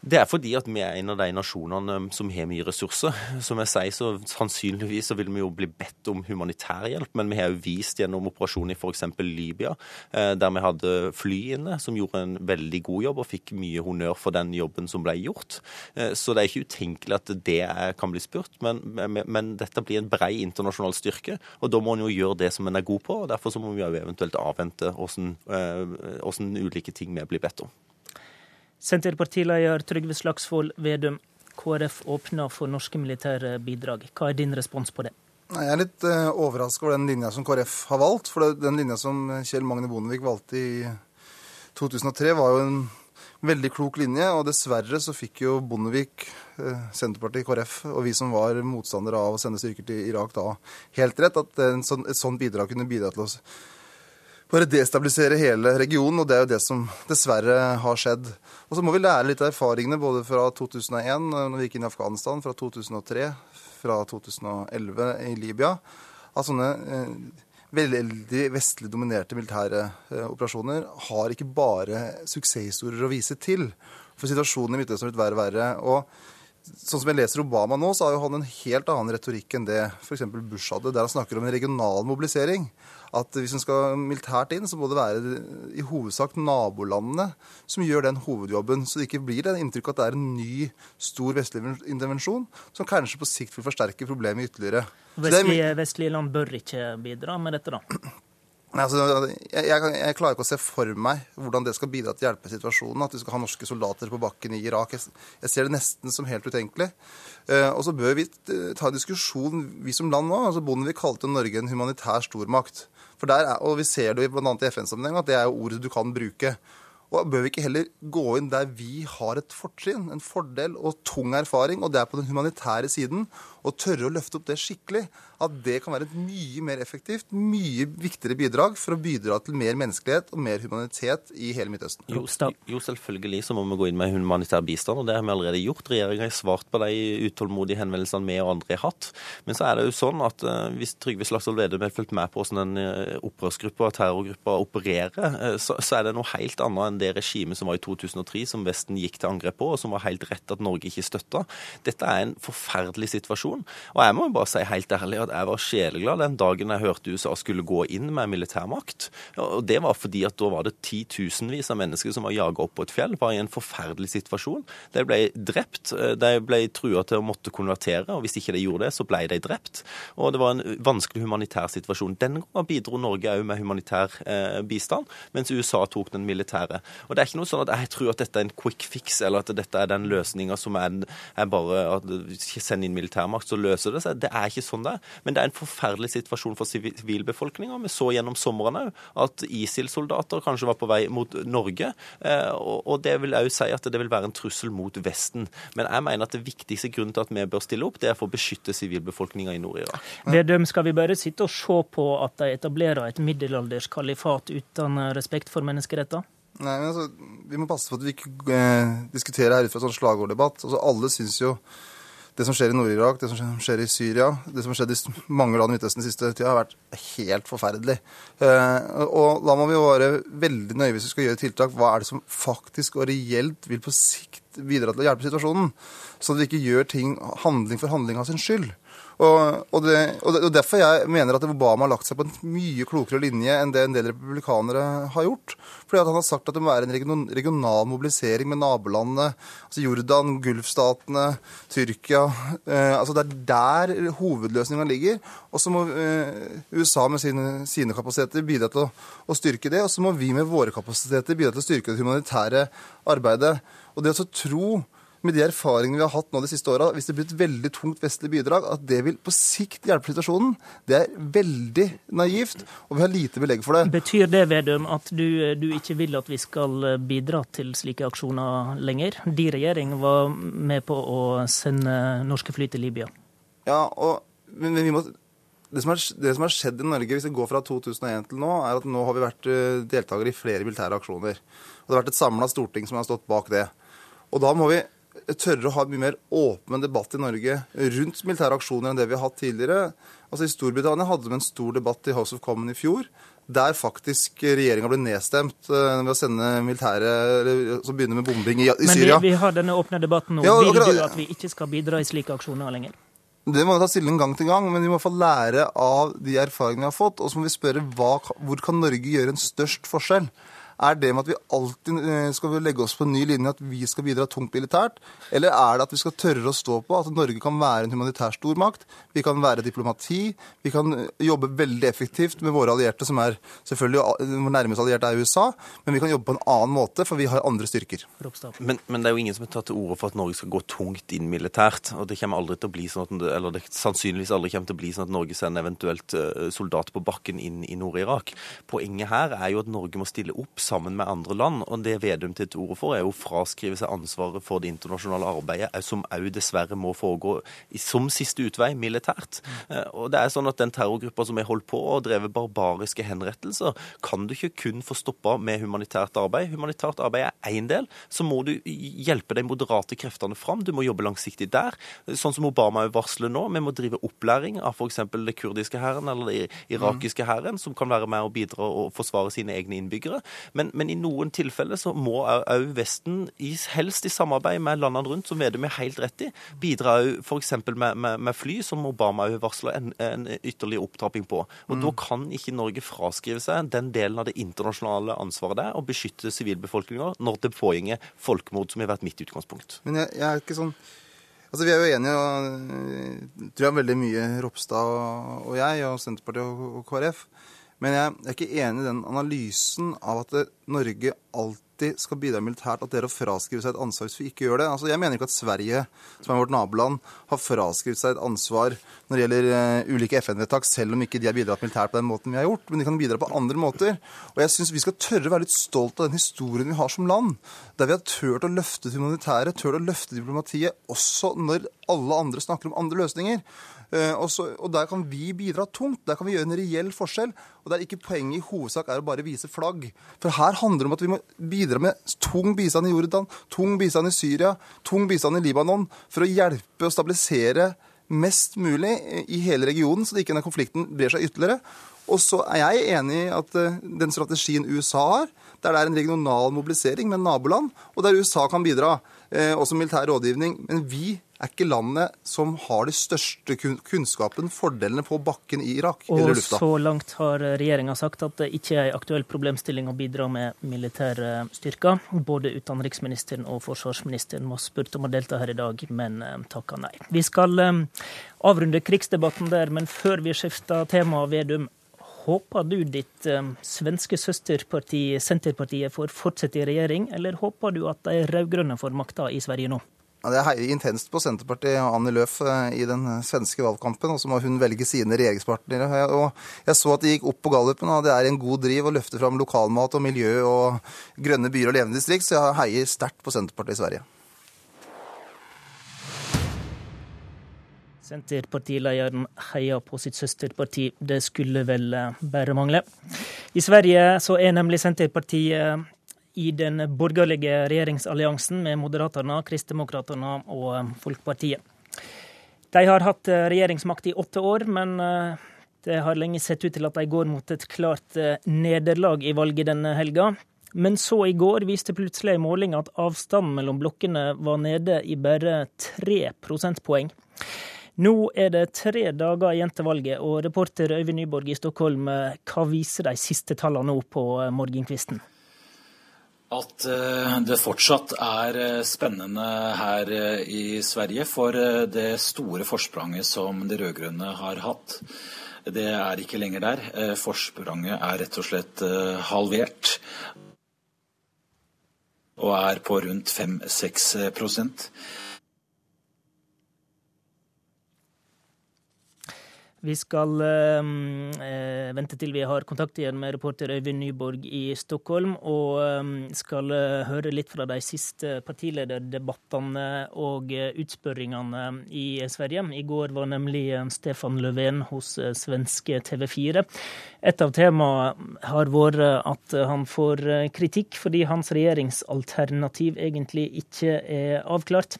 Det er fordi at vi er en av de nasjonene um, som har mye ressurser. [laughs] Som jeg sier, så sannsynligvis så vil vi jo bli bedt om humanitær hjelp, men vi har jo vist gjennom operasjonen i f.eks. Libya, eh, der vi hadde fly inne som gjorde en veldig god jobb og fikk mye honnør for den jobben som ble gjort. Eh, så det er ikke utenkelig at det kan bli spurt, men, men, men dette blir en brei internasjonal styrke, og da må en jo gjøre det som en er god på. og Derfor så må vi jo eventuelt avvente hvordan, hvordan eh, ulike ting vi blir bedt om. Senterpartileder Trygve Slagsvold Vedum, KrF åpner for norske militære bidrag. Hva er din respons på det? Jeg er litt eh, overraska over den linja som KrF har valgt. For den linja som Kjell Magne Bondevik valgte i 2003, var jo en veldig klok linje. Og dessverre så fikk jo Bondevik, uh, Senterpartiet, KrF og vi som var motstandere av å sende styrker til Irak da, helt rett. At sånn, et sånt bidrag kunne bidra til oss bare destabilisere hele regionen, og det er jo det som dessverre har skjedd. Og så må vi lære litt av erfaringene både fra 2001, når vi gikk inn i Afghanistan, fra 2003, fra 2011 i Libya, at sånne eh, veldig vestlig dominerte militære eh, operasjoner har ikke bare suksesshistorier å vise til. For situasjonen i Midtøsten har blitt verre og verre. og sånn som jeg leser Obama nå, så har jo han en helt annen retorikk enn det f.eks. Bush hadde, der han snakker om en regional mobilisering. At hvis en skal militært inn, så må det være i hovedsak nabolandene som gjør den hovedjobben. Så det ikke blir det inntrykk at det er en ny, stor vestlig intervensjon som kanskje på sikt vil forsterke problemet ytterligere. Vestlige, vestlige land bør ikke bidra med dette, da? Altså, jeg, jeg, jeg, klarer ikke å se for meg hvordan det skal bidra til å hjelpe situasjonen. At vi skal ha norske soldater på bakken i Irak. Jeg, jeg ser det nesten som helt utenkelig. Eh, og så bør vi ta en diskusjon, vi som land nå. altså Bondevik kalte Norge en humanitær stormakt. For der er, og Vi ser det bl.a. i FN-sammenheng at det er jo ordet du kan bruke. Og Bør vi ikke heller gå inn der vi har et fortrinn, en fordel og tung erfaring, og det er på den humanitære siden, og tørre å løfte opp det skikkelig? At det kan være et mye mer effektivt, mye viktigere bidrag for å bidra til mer menneskelighet og mer humanitet i hele Midtøsten? Jo, jo selvfølgelig så må vi gå inn med humanitær bistand, og det har vi allerede gjort. Regjeringa har svart på de utålmodige henvendelsene vi og andre har hatt. Men så er det jo sånn at uh, hvis Trygve Slagsvold Vedum har fulgt med på hvordan den uh, opprørsgruppa og terrorgruppa opererer, uh, så, så, er det noe helt annet enn det regimet som var i 2003, som Vesten gikk til angrep på, og som var helt rett at Norge ikke støtta. Dette er en forferdelig situasjon. Og jeg må jo bare si helt ærlig at jeg var sjeleglad den dagen jeg hørte USA skulle gå inn med militærmakt. Og det var fordi at da var det titusenvis av mennesker som var jaga opp på et fjell, var i en forferdelig situasjon. De ble drept, de ble trua til å måtte konvertere, og hvis ikke de gjorde det, så ble de drept. Og det var en vanskelig humanitær situasjon. Den gangen bidro Norge òg med humanitær eh, bistand, mens USA tok den militære. Og det er ikke noe sånn at jeg tror at dette er en quick fix, eller at dette er den løsninga som er, er bare at send inn militærmakt, så løser det seg. Det er ikke sånn det er. Men det er en forferdelig situasjon for sivilbefolkninga. Vi så gjennom sommeren òg at ISIL-soldater kanskje var på vei mot Norge. Eh, og det vil òg si at det vil være en trussel mot Vesten. Men jeg mener at det viktigste grunnen til at vi bør stille opp, det er for å beskytte sivilbefolkninga i Nord-Irak. Vedum, skal vi bare sitte og se på at de etablerer et middelalderskalifat uten respekt for menneskeretter? Nei, men altså, Vi må passe på at vi ikke eh, diskuterer her ut fra en sånn slagorddebatt. Altså, alle syns jo det som skjer i Nord-Irak, det som skjer i Syria, det som har skjedd i mange land i Midtøsten den siste tida, har vært helt forferdelig. Eh, og da må vi jo være veldig nøye hvis vi skal gjøre tiltak. Hva er det som faktisk og reelt vil på sikt bidra til å hjelpe situasjonen? Så vi ikke gjør ting handling for handling av sin skyld. Og, og, det, og, Derfor jeg mener at Obama har lagt seg på en mye klokere linje enn det en del republikanere har gjort. Fordi at Han har sagt at det må være en regional mobilisering med nabolandene. altså Jordan, Gulfstatene, Tyrkia. Eh, altså Det er der hovedløsninga ligger. Og så må eh, USA med sine, sine, kapasiteter bidra til å, å styrke det. Og så må vi med våre kapasiteter bidra til å styrke det humanitære arbeidet. Og det å tro med de erfaringene vi har hatt nå de siste åra, hvis det blir et veldig tungt vestlig bidrag, at det vil på sikt hjelpe situasjonen, det er veldig naivt, og vi har lite belegg for det. Betyr det, Vedum, at du, du ikke vil at vi skal bidra til slike aksjoner lenger? De regjering var med på å sende norske fly til Libya. Ja, og, men, men vi må det som, er, det som, har skjedd i Norge, hvis vi går fra 2001 til nå, er at nå har vi vært eh, deltakere i flere militære aksjoner. Og det har vært et samla storting som har stått bak det. Og da må vi tørre å ha en mye mer åpen debatt i Norge rundt militære aksjoner enn det vi har hatt tidligere. Altså I Storbritannia hadde vi en stor debatt i House of Commons i fjor, der faktisk regjeringa ble nedstemt uh, ved å sende militære som begynner med bombing i, i Syria. Men vi, vi, har denne åpne debatten nå. Ja, Vil du at vi ikke skal bidra i slike aksjoner lenger? Det må vi ta stilling gang til gang, men vi må få lære av de erfaringene vi har fått. Og så må vi spørre hva, hvor kan Norge gjøre en størst forskjell? Er det med at vi alltid eh, skal legge oss på en ny linje at vi skal bidra tungt militært? Eller er det at vi skal tørre å stå på at Norge kan være en humanitær stormakt? Vi kan være diplomati. Vi kan eh, jobbe veldig effektivt med våre allierte, som er selvfølgelig eh, vår nærmeste allierte er USA. Men vi kan jobbe på en annen måte, for vi har andre styrker. Men, men det er jo ingen som har tatt til orde for at Norge skal gå tungt inn militært. Og det kommer aldri til å bli sånn at, eller det sannsynligvis aldri kommer til å bli sånn at Norge sender eventuelt soldater på bakken inn i Nord-Irak. Poenget her er jo at Norge må stille opp sammen med andre land. Og det Vedum til orde for, er å fraskrive seg ansvaret for det internasjonale arbeidet, som òg dessverre må foregå som siste utvei militært. Mm. Og det er sånn at Den terrorgruppa som har holdt på og drevet barbariske henrettelser, kan du ikke kun få stoppa med humanitært arbeid. Humanitært arbeid er én del. Så må du hjelpe de moderate kreftene fram. Du må jobbe langsiktig der. Sånn som Obama varsler nå. Vi må drive opplæring av f.eks. det kurdiske hæren eller det irakiske hæren, som kan være med og bidra og forsvare sine egne innbyggere. Men, men i noen tilfeller så må òg Vesten, helst i samarbeid med landene rundt, som Vedum er helt rett i, bidra òg f.eks. Med, med, med fly, som Obama òg varsler en, en ytterligere opptrapping på. Og mm. Da kan ikke Norge fraskrive seg den delen av det internasjonale ansvaret det er å beskytte sivilbefolkninga når det pågår folkemord, som har vært mitt utgangspunkt. Men jeg, jeg er ikke sånn Altså, Vi er jo enige, og tror jeg veldig mye Ropstad og jeg, og Senterpartiet og KrF. Men jeg er ikke enig i den analysen av at Norge alltid skal bidra militært, at det er å fraskrive seg et ansvar hvis vi ikke gjør det. Altså, jeg mener ikke at Sverige, som er vårt naboland, har fraskrevet seg et ansvar når det gjelder uh, ulike FN-vedtak, selv om ikke de har bidratt militært på den måten vi har gjort. Men de kan bidra på andre måter. Og jeg syns vi skal tørre å være litt stolt av den historien vi har som land. Der vi har turt å løfte det humanitære, turt å løfte diplomatiet, også når alle andre snakker om andre løsninger. Eh, og, så, og, Der kan vi bidra tungt. Der kan vi gjøre en reell forskjell. Og der ikke poenget i hovedsak er å bare vise flagg. For her handler det om at vi må bidra med tung bistand i Jordan, tung bistand i Syria, tung bistand i Libanon, for å hjelpe og stabilisere mest mulig i hele regionen, så det ikke denne konflikten brer seg ytterligere. Og så er jeg enig i at eh, den strategien USA har, der det er en regional mobilisering med naboland, og der USA kan bidra, også militær rådgivning. Men vi er ikke landet som har den største kunnskapen, fordelene på bakken i Irak og eller lufta. Så langt har regjeringa sagt at det ikke er en aktuell problemstilling å bidra med militære styrker. Både utenriksministeren og forsvarsministeren var spurt om å delta her i dag, men eh, takka nei. Vi skal eh, avrunde krigsdebatten der, men før vi skifter tema, Vedum. Håper du ditt eh, svenske søsterparti Senterpartiet får fortsette i regjering, eller håper du at de rød-grønne får makta i Sverige nå? Det heier intenst på Senterpartiet og Annie Løf eh, i den svenske valgkampen. Og så må hun velge sine regjeringspartnere. Jeg så at de gikk opp på gallupen, og det er en god driv å løfte fram lokalmat og miljø og grønne byer og levende distrikt, så jeg heier sterkt på Senterpartiet i Sverige. Senterpartilederen heier på sitt søsterparti. Det skulle vel eh, bare mangle. I Sverige så er nemlig Senterpartiet i den borgerlige regjeringsalliansen med Moderaterna, Kristdemokraterna og eh, Folkepartiet. De har hatt eh, regjeringsmakt i åtte år, men det har lenge sett ut til at de går mot et klart nederlag i valget denne helga. Men så i går viste plutselig en måling at avstanden mellom blokkene var nede i bare tre prosentpoeng. Nå er det tre dager igjen til valget, og reporter Øyvind Nyborg i Stockholm, hva viser de siste tallene nå på morgenkvisten? at eh, det fortsatt er eh, spennende her eh, i Sverige. For det store forspranget som de rød-grønne har hatt, det er ikke lenger der. Forspranget er rett og slett halvert. Og er på rundt 5-6 Vi skal eh, vente til vi har kontakt igjen med reporter Øyvind Nyborg i Stockholm, og eh, skal høre litt fra de siste partilederdebattene og utspørringene i Sverige. I går var nemlig Stefan Löfven hos svenske TV4. Et av temaene har vært at han får kritikk fordi hans regjeringsalternativ egentlig ikke er avklart.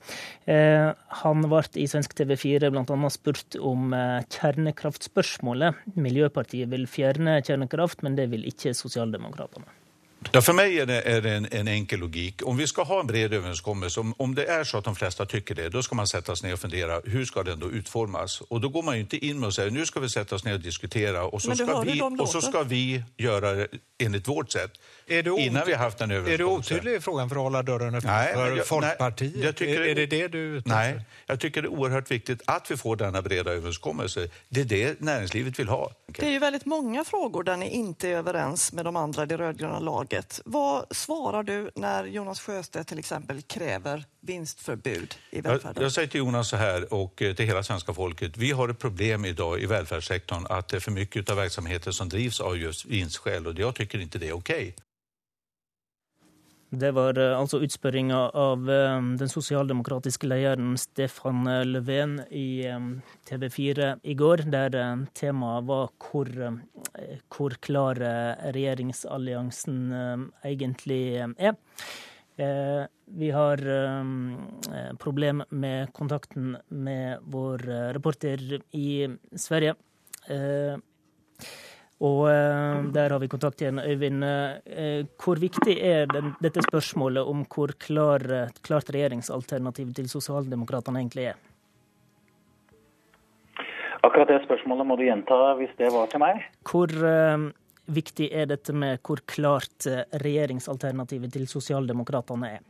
Han ble i svensk TV4 bl.a. spurt om kjerne kjernekraftspørsmålet. Miljøpartiet vil fjerne kjernekraft, men det vil ikke Sosialdemokratene. Ja, for meg er det, er det en, en, enkel logik. Om vi skal ha en bred överenskommelse, om, om det er så at de fleste tycker det, da skal man sette seg ned og fundere hvordan skal den da utformes. Og da går man jo ikke inn med å si nå skal vi sette oss ned og diskutere, og så, skal vi, og så skal vi gjøre det enligt vårt sett. Är du, innan vi haft en Är du otydlig i frågan för att hålla dörren öppen nej, för jag, Folkpartiet? Nej, tycker, är, är, det det du Nej, jag tycker det är oerhört viktigt att vi får denna breda överenskommelse. Det är det näringslivet vill ha. Det är ju väldigt många frågor där ni inte är överens med de andra det rödgröna laget. Vad svarar du när Jonas Sjöstedt till exempel kräver vinstförbud i välfärden? Jag, jag säger till Jonas så här och eh, till hela svenska folket. Vi har ett problem idag i välfärdssektorn att det är för mycket av verksamheter som drivs av just vinstskäl och jag tycker inte det är okej. Okay. Det var eh, altså utspørringa av eh, den sosialdemokratiske lederen Stefan Löfven i eh, TV4 i går, der temaet var hvor, hvor klar regjeringsalliansen egentlig er. Vi har problem med kontakten med vår reporter i Sverige. Og der har vi kontakt igjen, Øyvind. Hvor viktig er den, dette spørsmålet om hvor klar, klart regjeringsalternativet til Sosialdemokratene egentlig er? Akkurat det spørsmålet må du gjenta hvis det var til meg. Hvor viktig er dette med hvor klart eh, regjeringsalternativet til Sosialdemokratene er?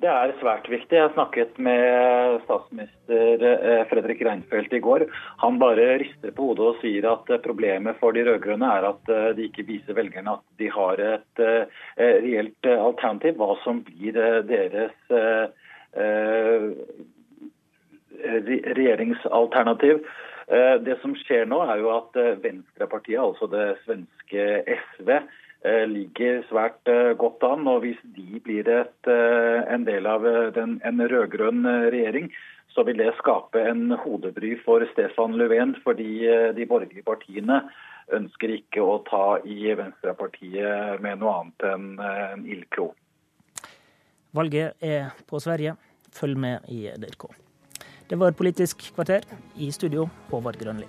Det er svært viktig. Jeg snakket med statsminister eh, Fredrik Reinfeldt i går. Han bare rister på hodet og sier at eh, problemet for de rød-grønne er at de ikke viser velgerne at de har et reelt alternativ, hva som blir deres regjeringsalternativ. Eh, det som skjer nå, er jo at eh, Venstrepartiet, altså det svenske SV, eh, ligger svært godt an. og Hvis de blir et, en del av den, en rød-grønn regjering, så vil det skape en hodebry for Stefan Löfven. Fordi de borgerlige partiene ønsker ikke å ta i Venstrepartiet med noe annet enn en ildklo. Valget er på Sverige. Følg med i DRK. Det var Politisk kvarter. I studio, Håvard Grønli.